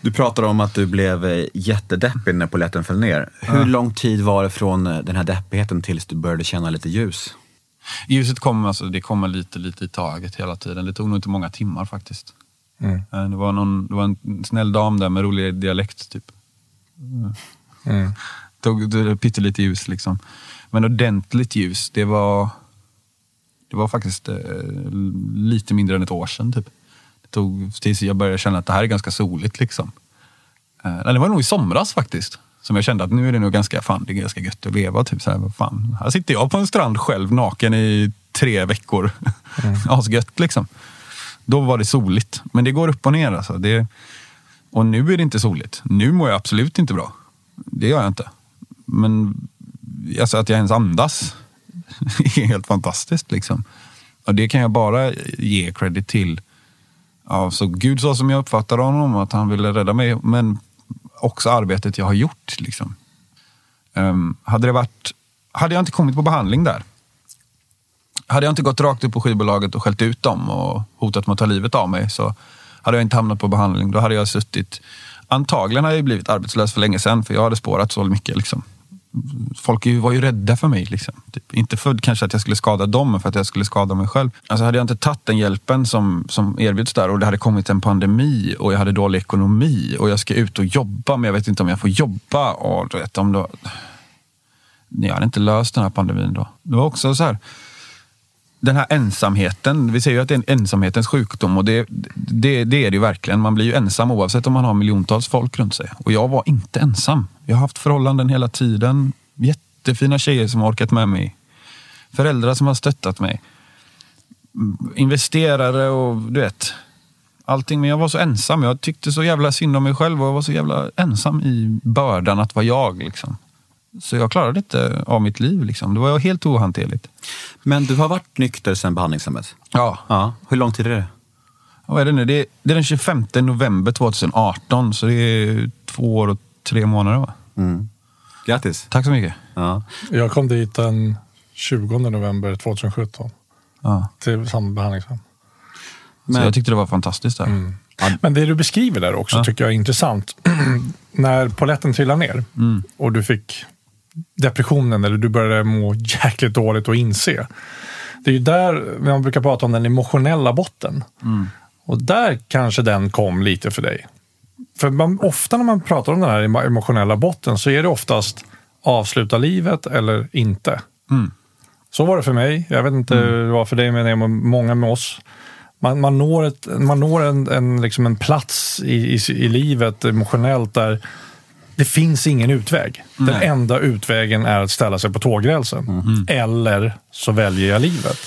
Du pratar om att du blev eh, jättedeppig när poletten föll ner. Hur lång tid var det från eh, den här deppigheten tills du började känna lite ljus? Ljuset kommer, alltså, det kommer lite, lite i taget hela tiden. Det tog nog inte många timmar faktiskt. Mm. Eh, Det, var någon, det var en snäll dam där med rolig dialekt typ. Mm. Tog det- pyttelite ljus liksom. Men ordentligt ljus, det var, det var faktiskt eh, lite mindre än ett år sedan. Typ. Tog tills jag började känna att det här är ganska soligt. Liksom. Eh, det var nog i somras faktiskt. Som jag kände att nu är det nog ganska, fan, det är ganska gött att leva. Typ, så här, fan. Här sitter jag på en strand själv naken i tre veckor. <laughs> Asgött liksom. Då var det soligt. Men det går upp och ner. Alltså. Det, och nu är det inte soligt. Nu mår jag absolut inte bra. Det gör jag inte. Men alltså, att jag ens andas <laughs> är helt fantastiskt. Liksom. Och det kan jag bara ge credit till Ja, så Gud sa som jag uppfattade honom, att han ville rädda mig, men också arbetet jag har gjort. Liksom. Um, hade, det varit, hade jag inte kommit på behandling där, hade jag inte gått rakt upp på skivbolaget och skällt ut dem och hotat med att ta livet av mig, så hade jag inte hamnat på behandling. Då hade jag suttit... Antagligen hade jag blivit arbetslös för länge sedan, för jag hade spårat så mycket. Liksom. Folk var ju rädda för mig. Liksom. Typ, inte för kanske att jag skulle skada dem, men för att jag skulle skada mig själv. Alltså hade jag inte tagit den hjälpen som, som erbjuds där och det hade kommit en pandemi och jag hade dålig ekonomi och jag ska ut och jobba, men jag vet inte om jag får jobba. Och, du vet, om då, jag hade inte löst den här pandemin då. Det var också så här, den här ensamheten, vi säger ju att det är en ensamhetens sjukdom och det, det, det är det ju verkligen. Man blir ju ensam oavsett om man har miljontals folk runt sig. Och jag var inte ensam. Jag har haft förhållanden hela tiden. Jättefina tjejer som har orkat med mig. Föräldrar som har stöttat mig. Investerare och du vet. Allting. Men jag var så ensam. Jag tyckte så jävla synd om mig själv och jag var så jävla ensam i bördan att vara jag. Liksom. Så jag klarade inte av mitt liv. Liksom. Det var helt ohanterligt. Men du har varit nykter sedan behandlingshemmet? Ja, Ja. Hur lång tid är det? Vad är det nu? Det är, det är den 25 november 2018, så det är två år och tre månader. Va? Mm. Grattis! Tack så mycket. Ja. Jag kom dit den 20 november 2017 Ja. till samma behandlingshem. Så Men- jag tyckte det var fantastiskt där. Men det du beskriver där också tycker jag är intressant. <clears throat> När poletten trillade ner och du fick depressionen eller du började må jäkligt dåligt och inse. Det är ju där man brukar prata om den emotionella botten. Och där kanske den kom lite för dig. För man, ofta när man pratar om den här emo- emotionella botten så är det oftast avsluta livet eller inte. Så var det för mig. Jag vet inte hur det var för dig, men det är många med oss. Man, man når, ett, man når en, en, liksom en plats i, i, i livet emotionellt där det finns ingen utväg. Den Nej. enda utvägen är att ställa sig på tågrälsen. Eller så väljer jag livet.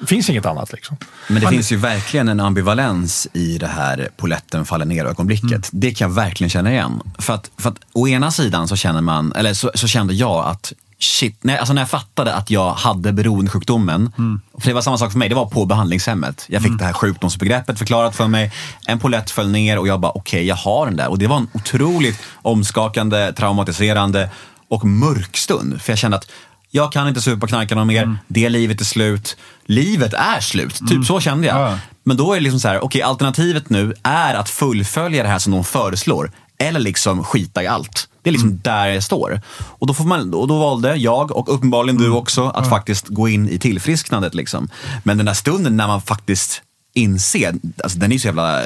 Det finns inget annat. liksom. Men det finns ju verkligen en ambivalens i det här poletten faller ner-ögonblicket. Mm. Det kan jag verkligen känna igen. För att, för att å ena sidan så känner man, eller så, så kände jag att shit, när, alltså när jag fattade att jag hade beroendesjukdomen, Mm. för det var samma sak för mig, det var på behandlingshemmet. Jag fick det här sjukdomsbegreppet förklarat för mig, en polett föll ner och jag bara okej, jag har den där. Och det var en otroligt omskakande, traumatiserande och mörk stund. För jag kände att jag kan inte supa och knarka någon mer, det livet är slut. Livet är slut, typ så kände jag. Ja. Men då är det liksom så här, okej alternativet nu är att fullfölja det här som de föreslår. Eller liksom skita i allt. Det är liksom där jag står. Och då, får man, och då valde jag, och uppenbarligen du också, att faktiskt gå in i tillfrisknandet. Liksom. Men den där stunden när man faktiskt inser, alltså, den är ju så jävla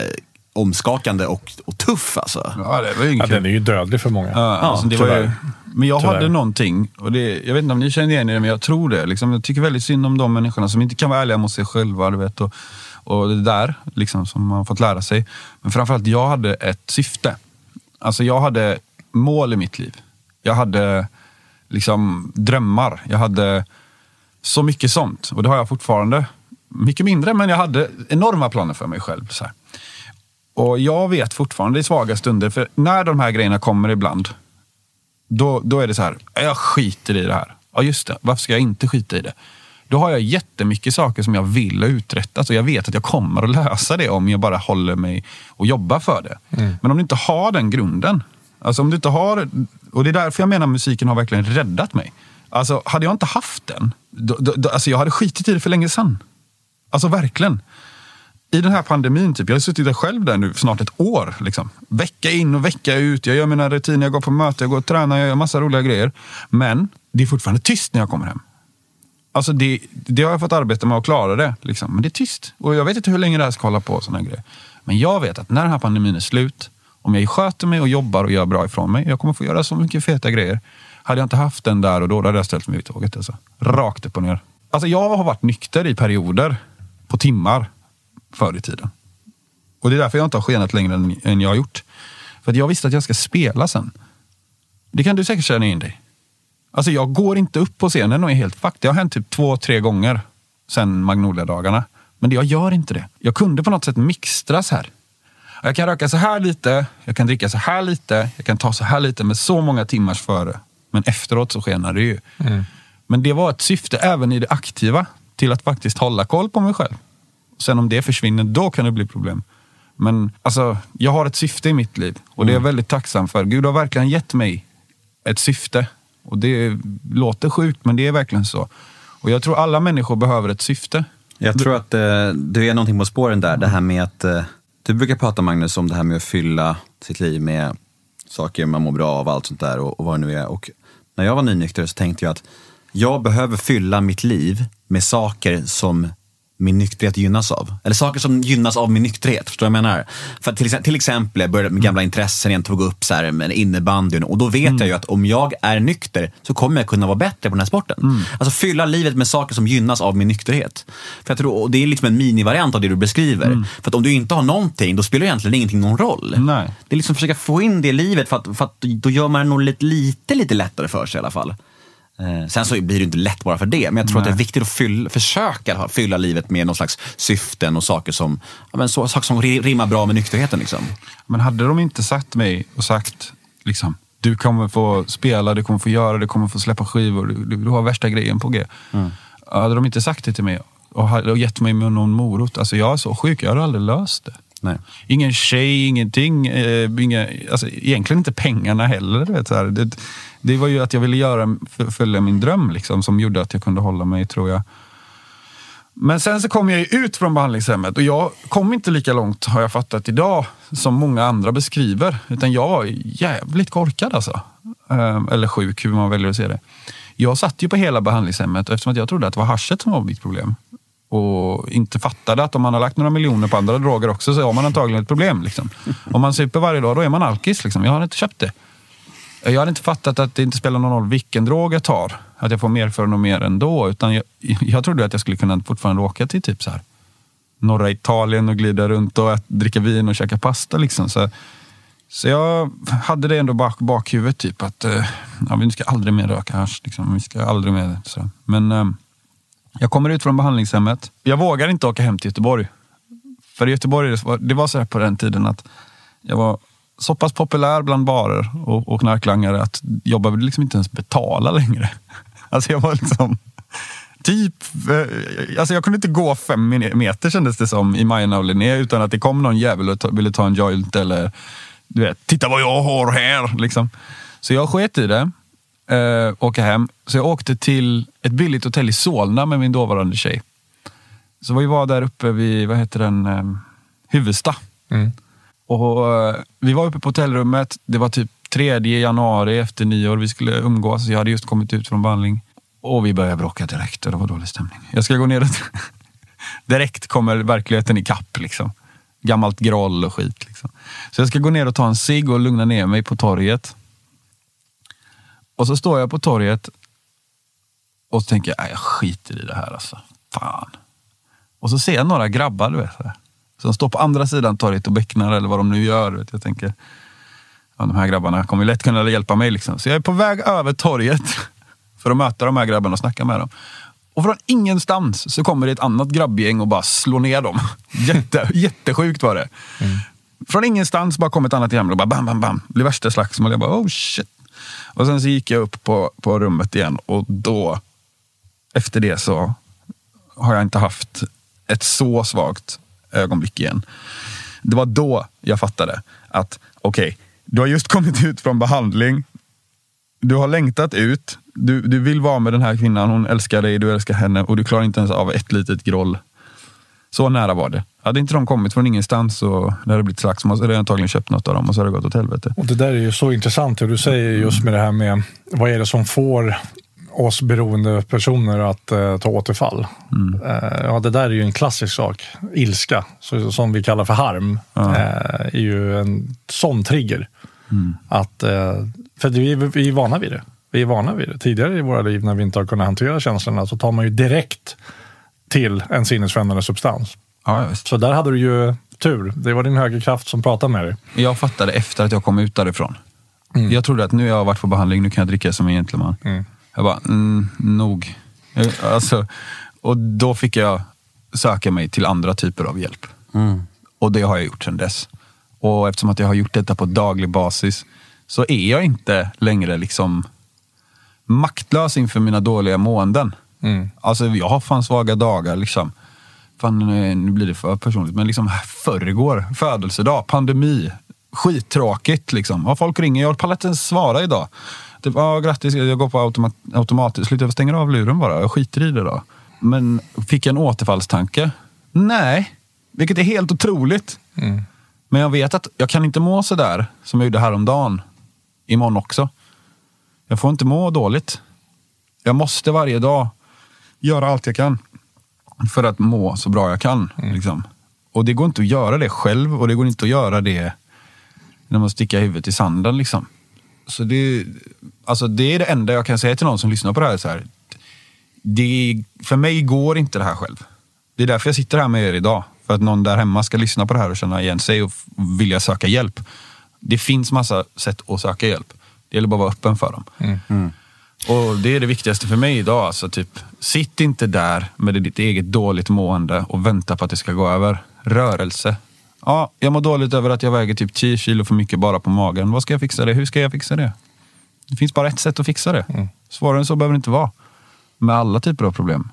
omskakande och, och tuff alltså. Ja, det var ju Ja, den är ju dödlig för många. Ja, alltså det var ju, men jag Tyvärr. hade någonting, och det, jag vet inte om ni känner igen er, men jag tror det. Liksom, jag tycker väldigt synd om de människorna som inte kan vara ärliga mot sig själva. Du vet, och, och det där liksom, som man har fått lära sig. Men framförallt, jag hade ett syfte. Alltså jag hade mål i mitt liv. Jag hade liksom drömmar. Jag hade så mycket sånt. Och det har jag fortfarande. Mycket mindre, men jag hade enorma planer för mig själv. Så här. Och jag vet fortfarande i svaga stunder, för när de här grejerna kommer ibland, då, då är det så här, jag skiter i det här. Ja just det, varför ska jag inte skita i det? Då har jag jättemycket saker som jag vill ha uträttat och jag vet att jag kommer att lösa det om jag bara håller mig och jobbar för det. Men om du inte har den grunden, alltså om du inte har, och det är därför jag menar musiken har verkligen räddat mig. Alltså hade jag inte haft den, då, då, då, alltså jag hade skitit i det för länge sedan. Alltså verkligen i den här pandemin, typ, jag har suttit där själv där nu snart ett år. Liksom. Vecka in och vecka ut. Jag gör mina rutiner, jag går på möte, jag går och tränar, jag gör massa roliga grejer. Men det är fortfarande tyst när jag kommer hem. Alltså det, det har jag fått arbeta med att klara det. Liksom. Men det är tyst. Och jag vet inte hur länge det här ska hålla på. och Såna här grejer. Men jag vet att när den här pandemin är slut, om jag sköter mig och jobbar och gör bra ifrån mig, jag kommer få göra så mycket feta grejer. Hade jag inte haft den där och då, då hade jag ställt mig vid tåget. Alltså. Rakt upp och ner. Alltså jag har varit nykter i perioder, på timmar, förr i tiden. Och det är därför jag inte har skenat längre än, än jag har gjort. För att jag visste att jag ska spela sen. Det kan du säkert känna in dig. Alltså jag går inte upp på scenen och är helt fucked. Det har hänt typ två, tre gånger sen Magnolia-dagarna. Men jag gör inte det. Jag kunde på något sätt mixtras här. Jag kan röka så här lite, jag kan dricka så här lite, jag kan ta så här lite med så många timmars före. Men efteråt så skenar det ju. Men det var ett syfte även i det aktiva till att faktiskt hålla koll på mig själv. Sen om det försvinner, då kan det bli problem. Men alltså, jag har ett syfte i mitt liv och det är jag väldigt tacksam för. Gud har verkligen gett mig ett syfte. Och det låter sjukt, men det är verkligen så. Och jag tror alla människor behöver ett syfte. Jag tror att eh, du är någonting på spåren där. Det här med att, eh, du brukar prata Magnus om det här med att fylla sitt liv med saker man mår bra av, allt sånt där och, och vad det nu är. Och när jag var nynykter så tänkte jag att jag behöver fylla mitt liv med saker som min nykterhet gynnas av. Eller saker som gynnas av min nykterhet. Förstår du vad jag menar? För till, till exempel, jag började med gamla intressen igen, tog upp så här, med innebandyn. Och då vet jag ju att om jag är nykter så kommer jag kunna vara bättre på den här sporten. Alltså fylla livet med saker som gynnas av min nykterhet. För jag tror, det är liksom en minivariant av det du beskriver. För att om du inte har någonting, då spelar egentligen ingenting någon roll. Nej. Det är liksom att försöka få in det i livet för att, för att då gör man det nog lite, lite, lite lättare för sig i alla fall. Eh, sen så blir det inte lätt bara för det, men jag tror att det är viktigt att fylla, försöka fylla livet med någon slags syften och saker som, ja, men så, saker som ri- rimmar bra med nykterheten. Liksom. Men hade de inte satt mig och sagt liksom, du kommer få spela, du kommer få göra, du kommer få släppa skivor, du, du, har värsta grejen på G. Hade de inte sagt det till mig och, hade- och gett mig någon morot, alltså jag är så sjuk, jag hade aldrig löst det. Nej. Ingen tjej, ingenting. Eh, inga, alltså, egentligen inte pengarna heller. Vet, så här. Det, det var ju att jag ville göra, följa min dröm liksom, som gjorde att jag kunde hålla mig, tror jag. Men sen så kom jag ju ut från behandlingshemmet och jag kom inte lika långt, har jag fattat idag, som många andra beskriver. Utan jag var jävligt korkad alltså. Ehm, eller sjuk, hur man väljer att se det. Jag satt ju på hela behandlingshemmet eftersom att jag trodde att det var haschet som var mitt problem. Och inte fattade att om man har lagt några miljoner på andra droger också så har man antagligen ett problem. Liksom. Om man super varje dag, då är man alkis. Liksom. Jag har inte köpt det. Jag hade inte fattat att det inte spelar någon roll vilken drog jag tar. Att jag får mer för och mer ändå. Utan jag, jag trodde att jag skulle kunna fortfarande åka till typ så här norra Italien och glida runt och ät, dricka vin och käka pasta. Liksom. Så, så jag hade det ändå bak bakhuvudet, typ att eh, ja, vi ska aldrig mer röka hasch. Liksom. Vi ska aldrig mer, så. Men eh, jag kommer ut från behandlingshemmet. Jag vågar inte åka hem till Göteborg. För i Göteborg, det var så här på den tiden att jag var så pass populär bland barer och, och knarklangare att jag behövde liksom inte ens betala längre. <laughs> Alltså jag var liksom typ, eh, alltså jag kunde inte gå fem meter kändes det som i Majerna och Linné utan att det kom någon jävel och ville ta en joint eller du vet, titta vad jag har här. Liksom. Så jag sket i det, eh, åka hem. Så jag åkte till ett billigt hotell i Solna med min dåvarande tjej. Så vi var där uppe vid, vad heter den, eh, Huvudsta. Mm. Och eh, vi var uppe på hotellrummet. Det var typ 3 januari efter nyår. Vi skulle umgås. Jag hade just kommit ut från behandling. Och vi började bråka direkt och det var dålig stämning. Jag ska gå ner och... <laughs> direkt kommer verkligheten ikapp liksom. Gammalt groll och skit. Liksom. Så jag ska gå ner och ta en cigg och lugna ner mig på torget. Och så står jag på torget och så tänker jag, jag skiter i det här alltså. Fan. Och så ser jag några grabbar, du vet. Som står på andra sidan torget och becknar eller vad de nu gör. Vet. Jag tänker, ja, de här grabbarna kommer lätt kunna hjälpa mig. Liksom. Så jag är på väg över torget <laughs> för att möta de här grabbarna och snacka med dem. Och från ingenstans så kommer det ett annat grabbgäng och bara slår ner dem. <laughs> Jätte, jättesjukt var det. Mm. Från ingenstans bara kom ett annat gäng och bara bam, bam, bam. Det blev värsta slagsmål. Jag bara oh shit. Och sen så gick jag upp på, på rummet igen och då, efter det så har jag inte haft ett så svagt ögonblick igen. Det var då jag fattade att okej, okay, du har just <laughs> kommit ut från behandling. Du har längtat ut. Du, du vill vara med den här kvinnan. Hon älskar dig, du älskar henne och du klarar inte ens av ett litet groll. Så nära var det. Hade inte de kommit från ingenstans och det hade blivit slagsmål så hade jag antagligen köpt något av dem och så hade det gått åt helvete. Och det där är ju så intressant hur du säger just med det här med vad är det som får oss beroende personer att uh, ta återfall. Mm. Uh, ja, det där är ju en klassisk sak. Ilska, så, som vi kallar för harm, uh, är ju en sån trigger. Mm. Att, för vi, vi är vana vid det. Vi är vana vid det. Tidigare i våra liv när vi inte har kunnat hantera känslorna så tar man ju direkt till en sinnesförändrande substans. Ja, så där hade du ju tur. Det var din högre kraft som pratade med dig. Jag fattade efter att jag kom ut därifrån. Mm. Jag trodde att nu har jag varit på behandling, nu kan jag dricka som en gentleman. Mm. Jag bara, mm, nog. Alltså, och då fick jag söka mig till andra typer av hjälp. Mm. Och det har jag gjort sedan dess. Och eftersom att jag har gjort detta på daglig basis så är jag inte längre liksom maktlös inför mina dåliga måenden. Mm. Alltså jag har fan svaga dagar liksom. Fan, nu blir det för personligt, men liksom förrgår, födelsedag, pandemi, skittråkigt liksom. Ja, folk ringer, jag pallar inte ens svara idag. Typ, ah, grattis, jag går på automat, automatiskt. Sluta, jag stänger av luren bara. Jag skiter i det då. Men fick jag en återfallstanke? Nej, vilket är helt otroligt. Mm. Men jag vet att jag kan inte må så där som jag gjorde häromdagen. Imorgon också. Jag får inte må dåligt. Jag måste varje dag göra allt jag kan för att må så bra jag kan. Mm. Liksom. Och det går inte att göra det själv och det går inte att göra det när man sticker huvudet i sanden. Liksom. Så det, alltså det är det enda jag kan säga till någon som lyssnar på det här. Så här det, för mig går inte det här själv. Det är därför jag sitter här med er idag. För att någon där hemma ska lyssna på det här och känna igen sig och vilja söka hjälp. Det finns massa sätt att söka hjälp. Det gäller bara att vara öppen för dem. Mm. Mm. Och Det är det viktigaste för mig idag. Alltså typ, sitt inte där med ditt eget dåligt mående och vänta på att det ska gå över. Rörelse. Ja, jag mår dåligt över att jag väger typ 10 kilo för mycket bara på magen. Vad ska jag fixa det? Hur ska jag fixa det? Det finns bara ett sätt att fixa det. Mm. Svårare än så behöver det inte vara. Med alla typer av problem.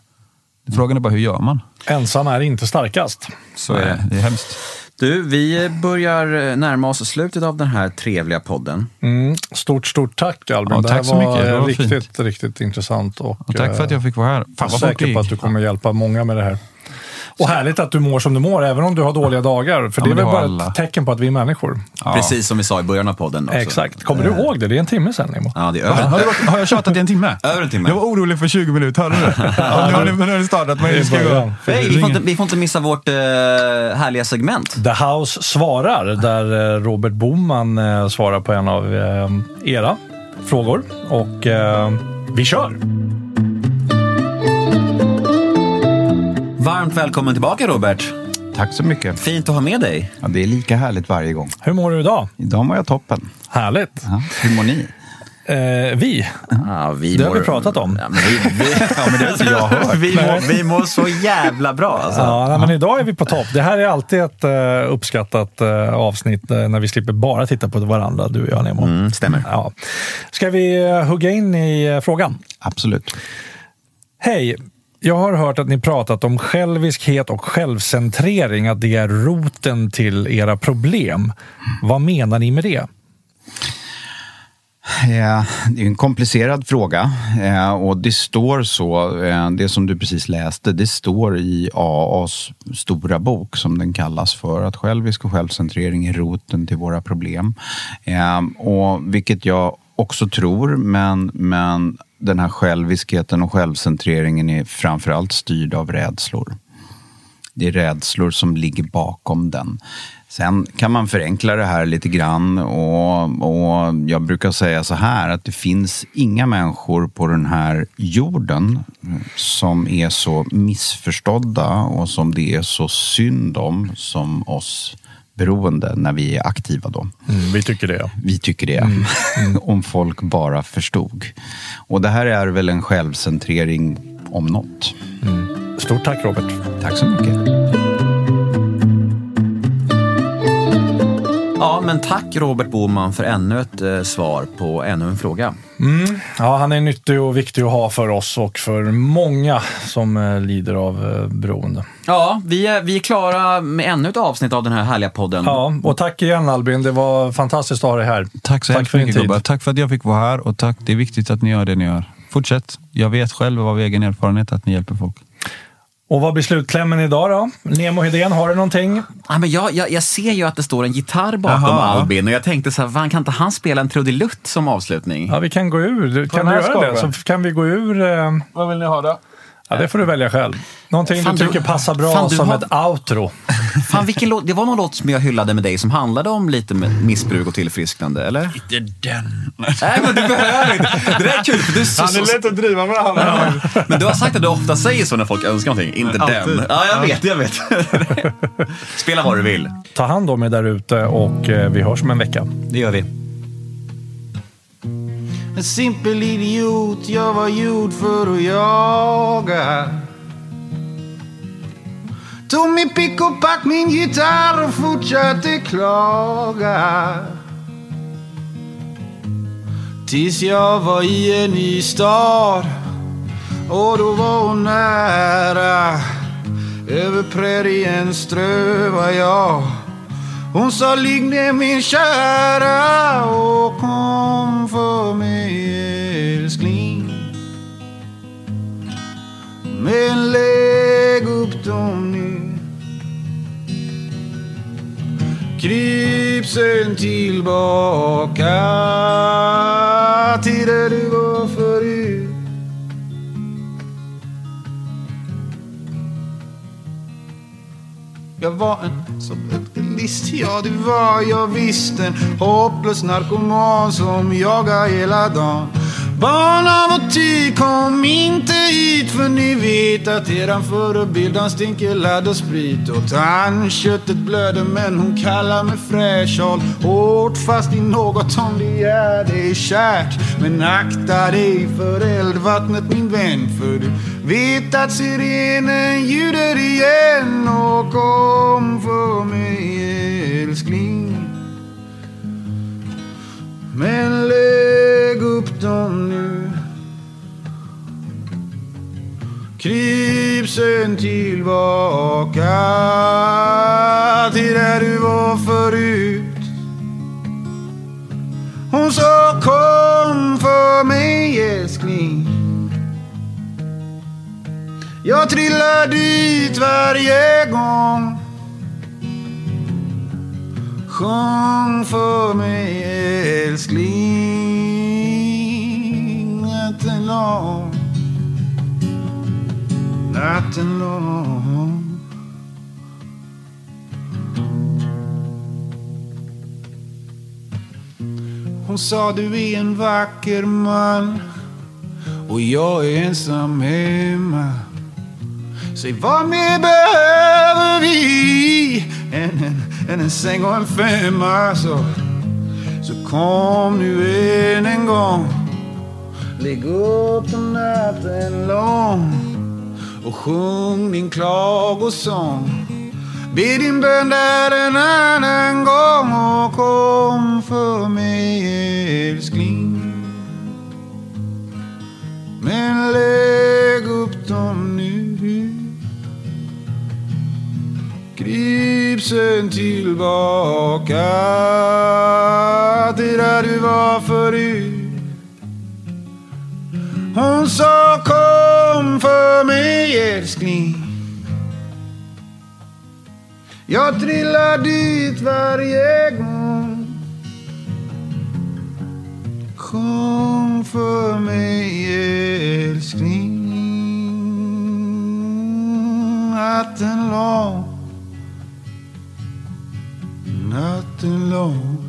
Frågan är bara hur gör man? Ensam är inte starkast. Så är det. Det är hemskt. Du, vi börjar närma oss slutet av den här trevliga podden. Mm. Stort, stort tack Albin. Ja, tack det här var. Det var riktigt, fint. riktigt intressant. Och, och tack för att jag fick vara här. Fan, jag är säker på att du kommer hjälpa många med det här. Och härligt att du mår som du mår, även om du har dåliga dagar. För ja, det är väl bara alla. ett tecken på att vi är människor. Ja. Precis som vi sa i början av podden. Också. Exakt. Kommer du ihåg det? Det är en timme sen, Nemo. Ja, det är över. Har, du, har jag tjatat i en timme? <laughs> över en timme. Jag var orolig för 20 minuter, hörde du det? <laughs> ja, nu, har ni, nu har ni startat. Men ska gå. Hey, vi, får inte, vi får inte missa vårt uh, härliga segment. The House svarar, där uh, Robert Boman uh, svarar på en av uh, era frågor. Och vi kör! Varmt välkommen tillbaka Robert. Tack så mycket. Fint att ha med dig. Ja, det är lika härligt varje gång. Hur mår du idag? Idag mår jag toppen. Härligt. Ja, hur mår ni? Eh, vi, Ja, vi det har vi pratat om. Ja, men vi, vi, <laughs> Ja, men det har inte jag hört. vi, mår, vi mår så jävla bra alltså. Ja, nej, men idag är vi på topp. Det här är alltid ett eh, uppskattat eh, avsnitt eh, när vi slipper bara titta på varandra, du och jag Nemo. Mm, stämmer. Ja. Ska vi hugga in i frågan? Absolut. Hej! Jag har hört att ni pratat om själviskhet och självcentrering, att det är roten till era problem. Vad menar ni med det? Det är en komplicerad fråga och det står så, det som du precis läste, det står i AAs stora bok som den kallas för, att självisk och självcentrering är roten till våra problem. Och vilket jag också tror, men, men den här själviskheten och självcentreringen är framförallt styrd av rädslor. Det är rädslor som ligger bakom den. Sen kan man förenkla det här lite grann och, och jag brukar säga så här att det finns inga människor på den här jorden som är så missförstådda och som det är så synd om som oss beroende när vi är aktiva då. Mm, vi tycker det. Vi tycker det. <laughs> om folk bara förstod. Och det här är väl en självcentrering om något. Stort tack Robert. Tack så mycket. Ja, men tack Robert Boman för ännu ett eh, svar på ännu en fråga. Ja, han är nyttig och viktig att ha för oss och för många som eh, lider av eh, beroende. Ja, vi är, vi är klara med ännu ett avsnitt av den här härliga podden. Ja, och tack igen Albin. Det var fantastiskt att ha dig här. Tack så Tack hemskt för mycket gubbar. Tack för att jag fick vara här och tack. Det är viktigt att ni gör det ni gör. Fortsätt. Jag vet själv av egen erfarenhet att ni hjälper folk. Och vad blir slutklämmen idag då? Nemo Hedén, har du någonting? Ja, men jag, jag, jag ser ju att det står en gitarr bakom Jaha. Albin och jag tänkte så här, kan inte han spela en trudelutt som avslutning? Ja, vi kan gå ur. Kan du göra det? Så kan vi gå ur. Eh, Vad vill ni ha då? Ja, det får du välja själv. Någonting Fan, du du- tycker passar bra fan, du som har- ett outro. <laughs> Fan, vilken låt, det var någon låt som jag hyllade med dig som handlade om lite missbruk och tillfrisknande, eller? Inte den. Nej, men du behöver inte. Det där är kul, för du är så, så, att driva med honom. Men du har sagt att du ofta säger så när folk önskar någonting. Inte Alltid. den. Ja, jag vet, jag vet. <laughs> Spela vad du vill. Ta hand om er där ute och eh, vi hörs om en vecka. Det gör vi. En simpel idiot, jag var gjord för att jaga. Tog min pick och pack, min gitarr och fortsatte klaga. Tills jag var i en ny stad och då var hon nära. Över prärien strövar jag. Hon sa ligg ner min kära och kom för mig älskling. Men lägg upp dem nu. Kryp sen tillbaka till där du var förut. Jag var en som ett ja det var. Jag visst En hopplös narkoman som jagar hela dagen. Barn av och ty, kom inte hit för ni vet att eran förebild han stinker ladd och sprit. Och tandköttet blöder men hon kallar mig fräsch. Håll hårt fast i något som det är dig kärt. Men akta dig för eldvattnet min vän för du vet att sirenen ljuder igen. Och kom för mig älskling. Men lägg upp dem nu. Kryp sen tillbaka till där du var förut. Hon sa kom för mig älskling. Jag trillar dit varje gång. Sjung för mig älskling Natten lång. Natten lång. Hon sa du är en vacker man och jag är ensam hemma. Säg vad mer behöver vi än en, än en säng och en femma så, så kom nu än en gång Lägg upp den natten lång och sjung din klagosång Be din bön där en annan gång och kom för mig älskling. Men lägg upp dem Ibsen tillbaka till där du var förut. Hon sa kom för mig älskling. Jag trillar dit varje gång. Kom för mig älskling. Natten lång. Natten lång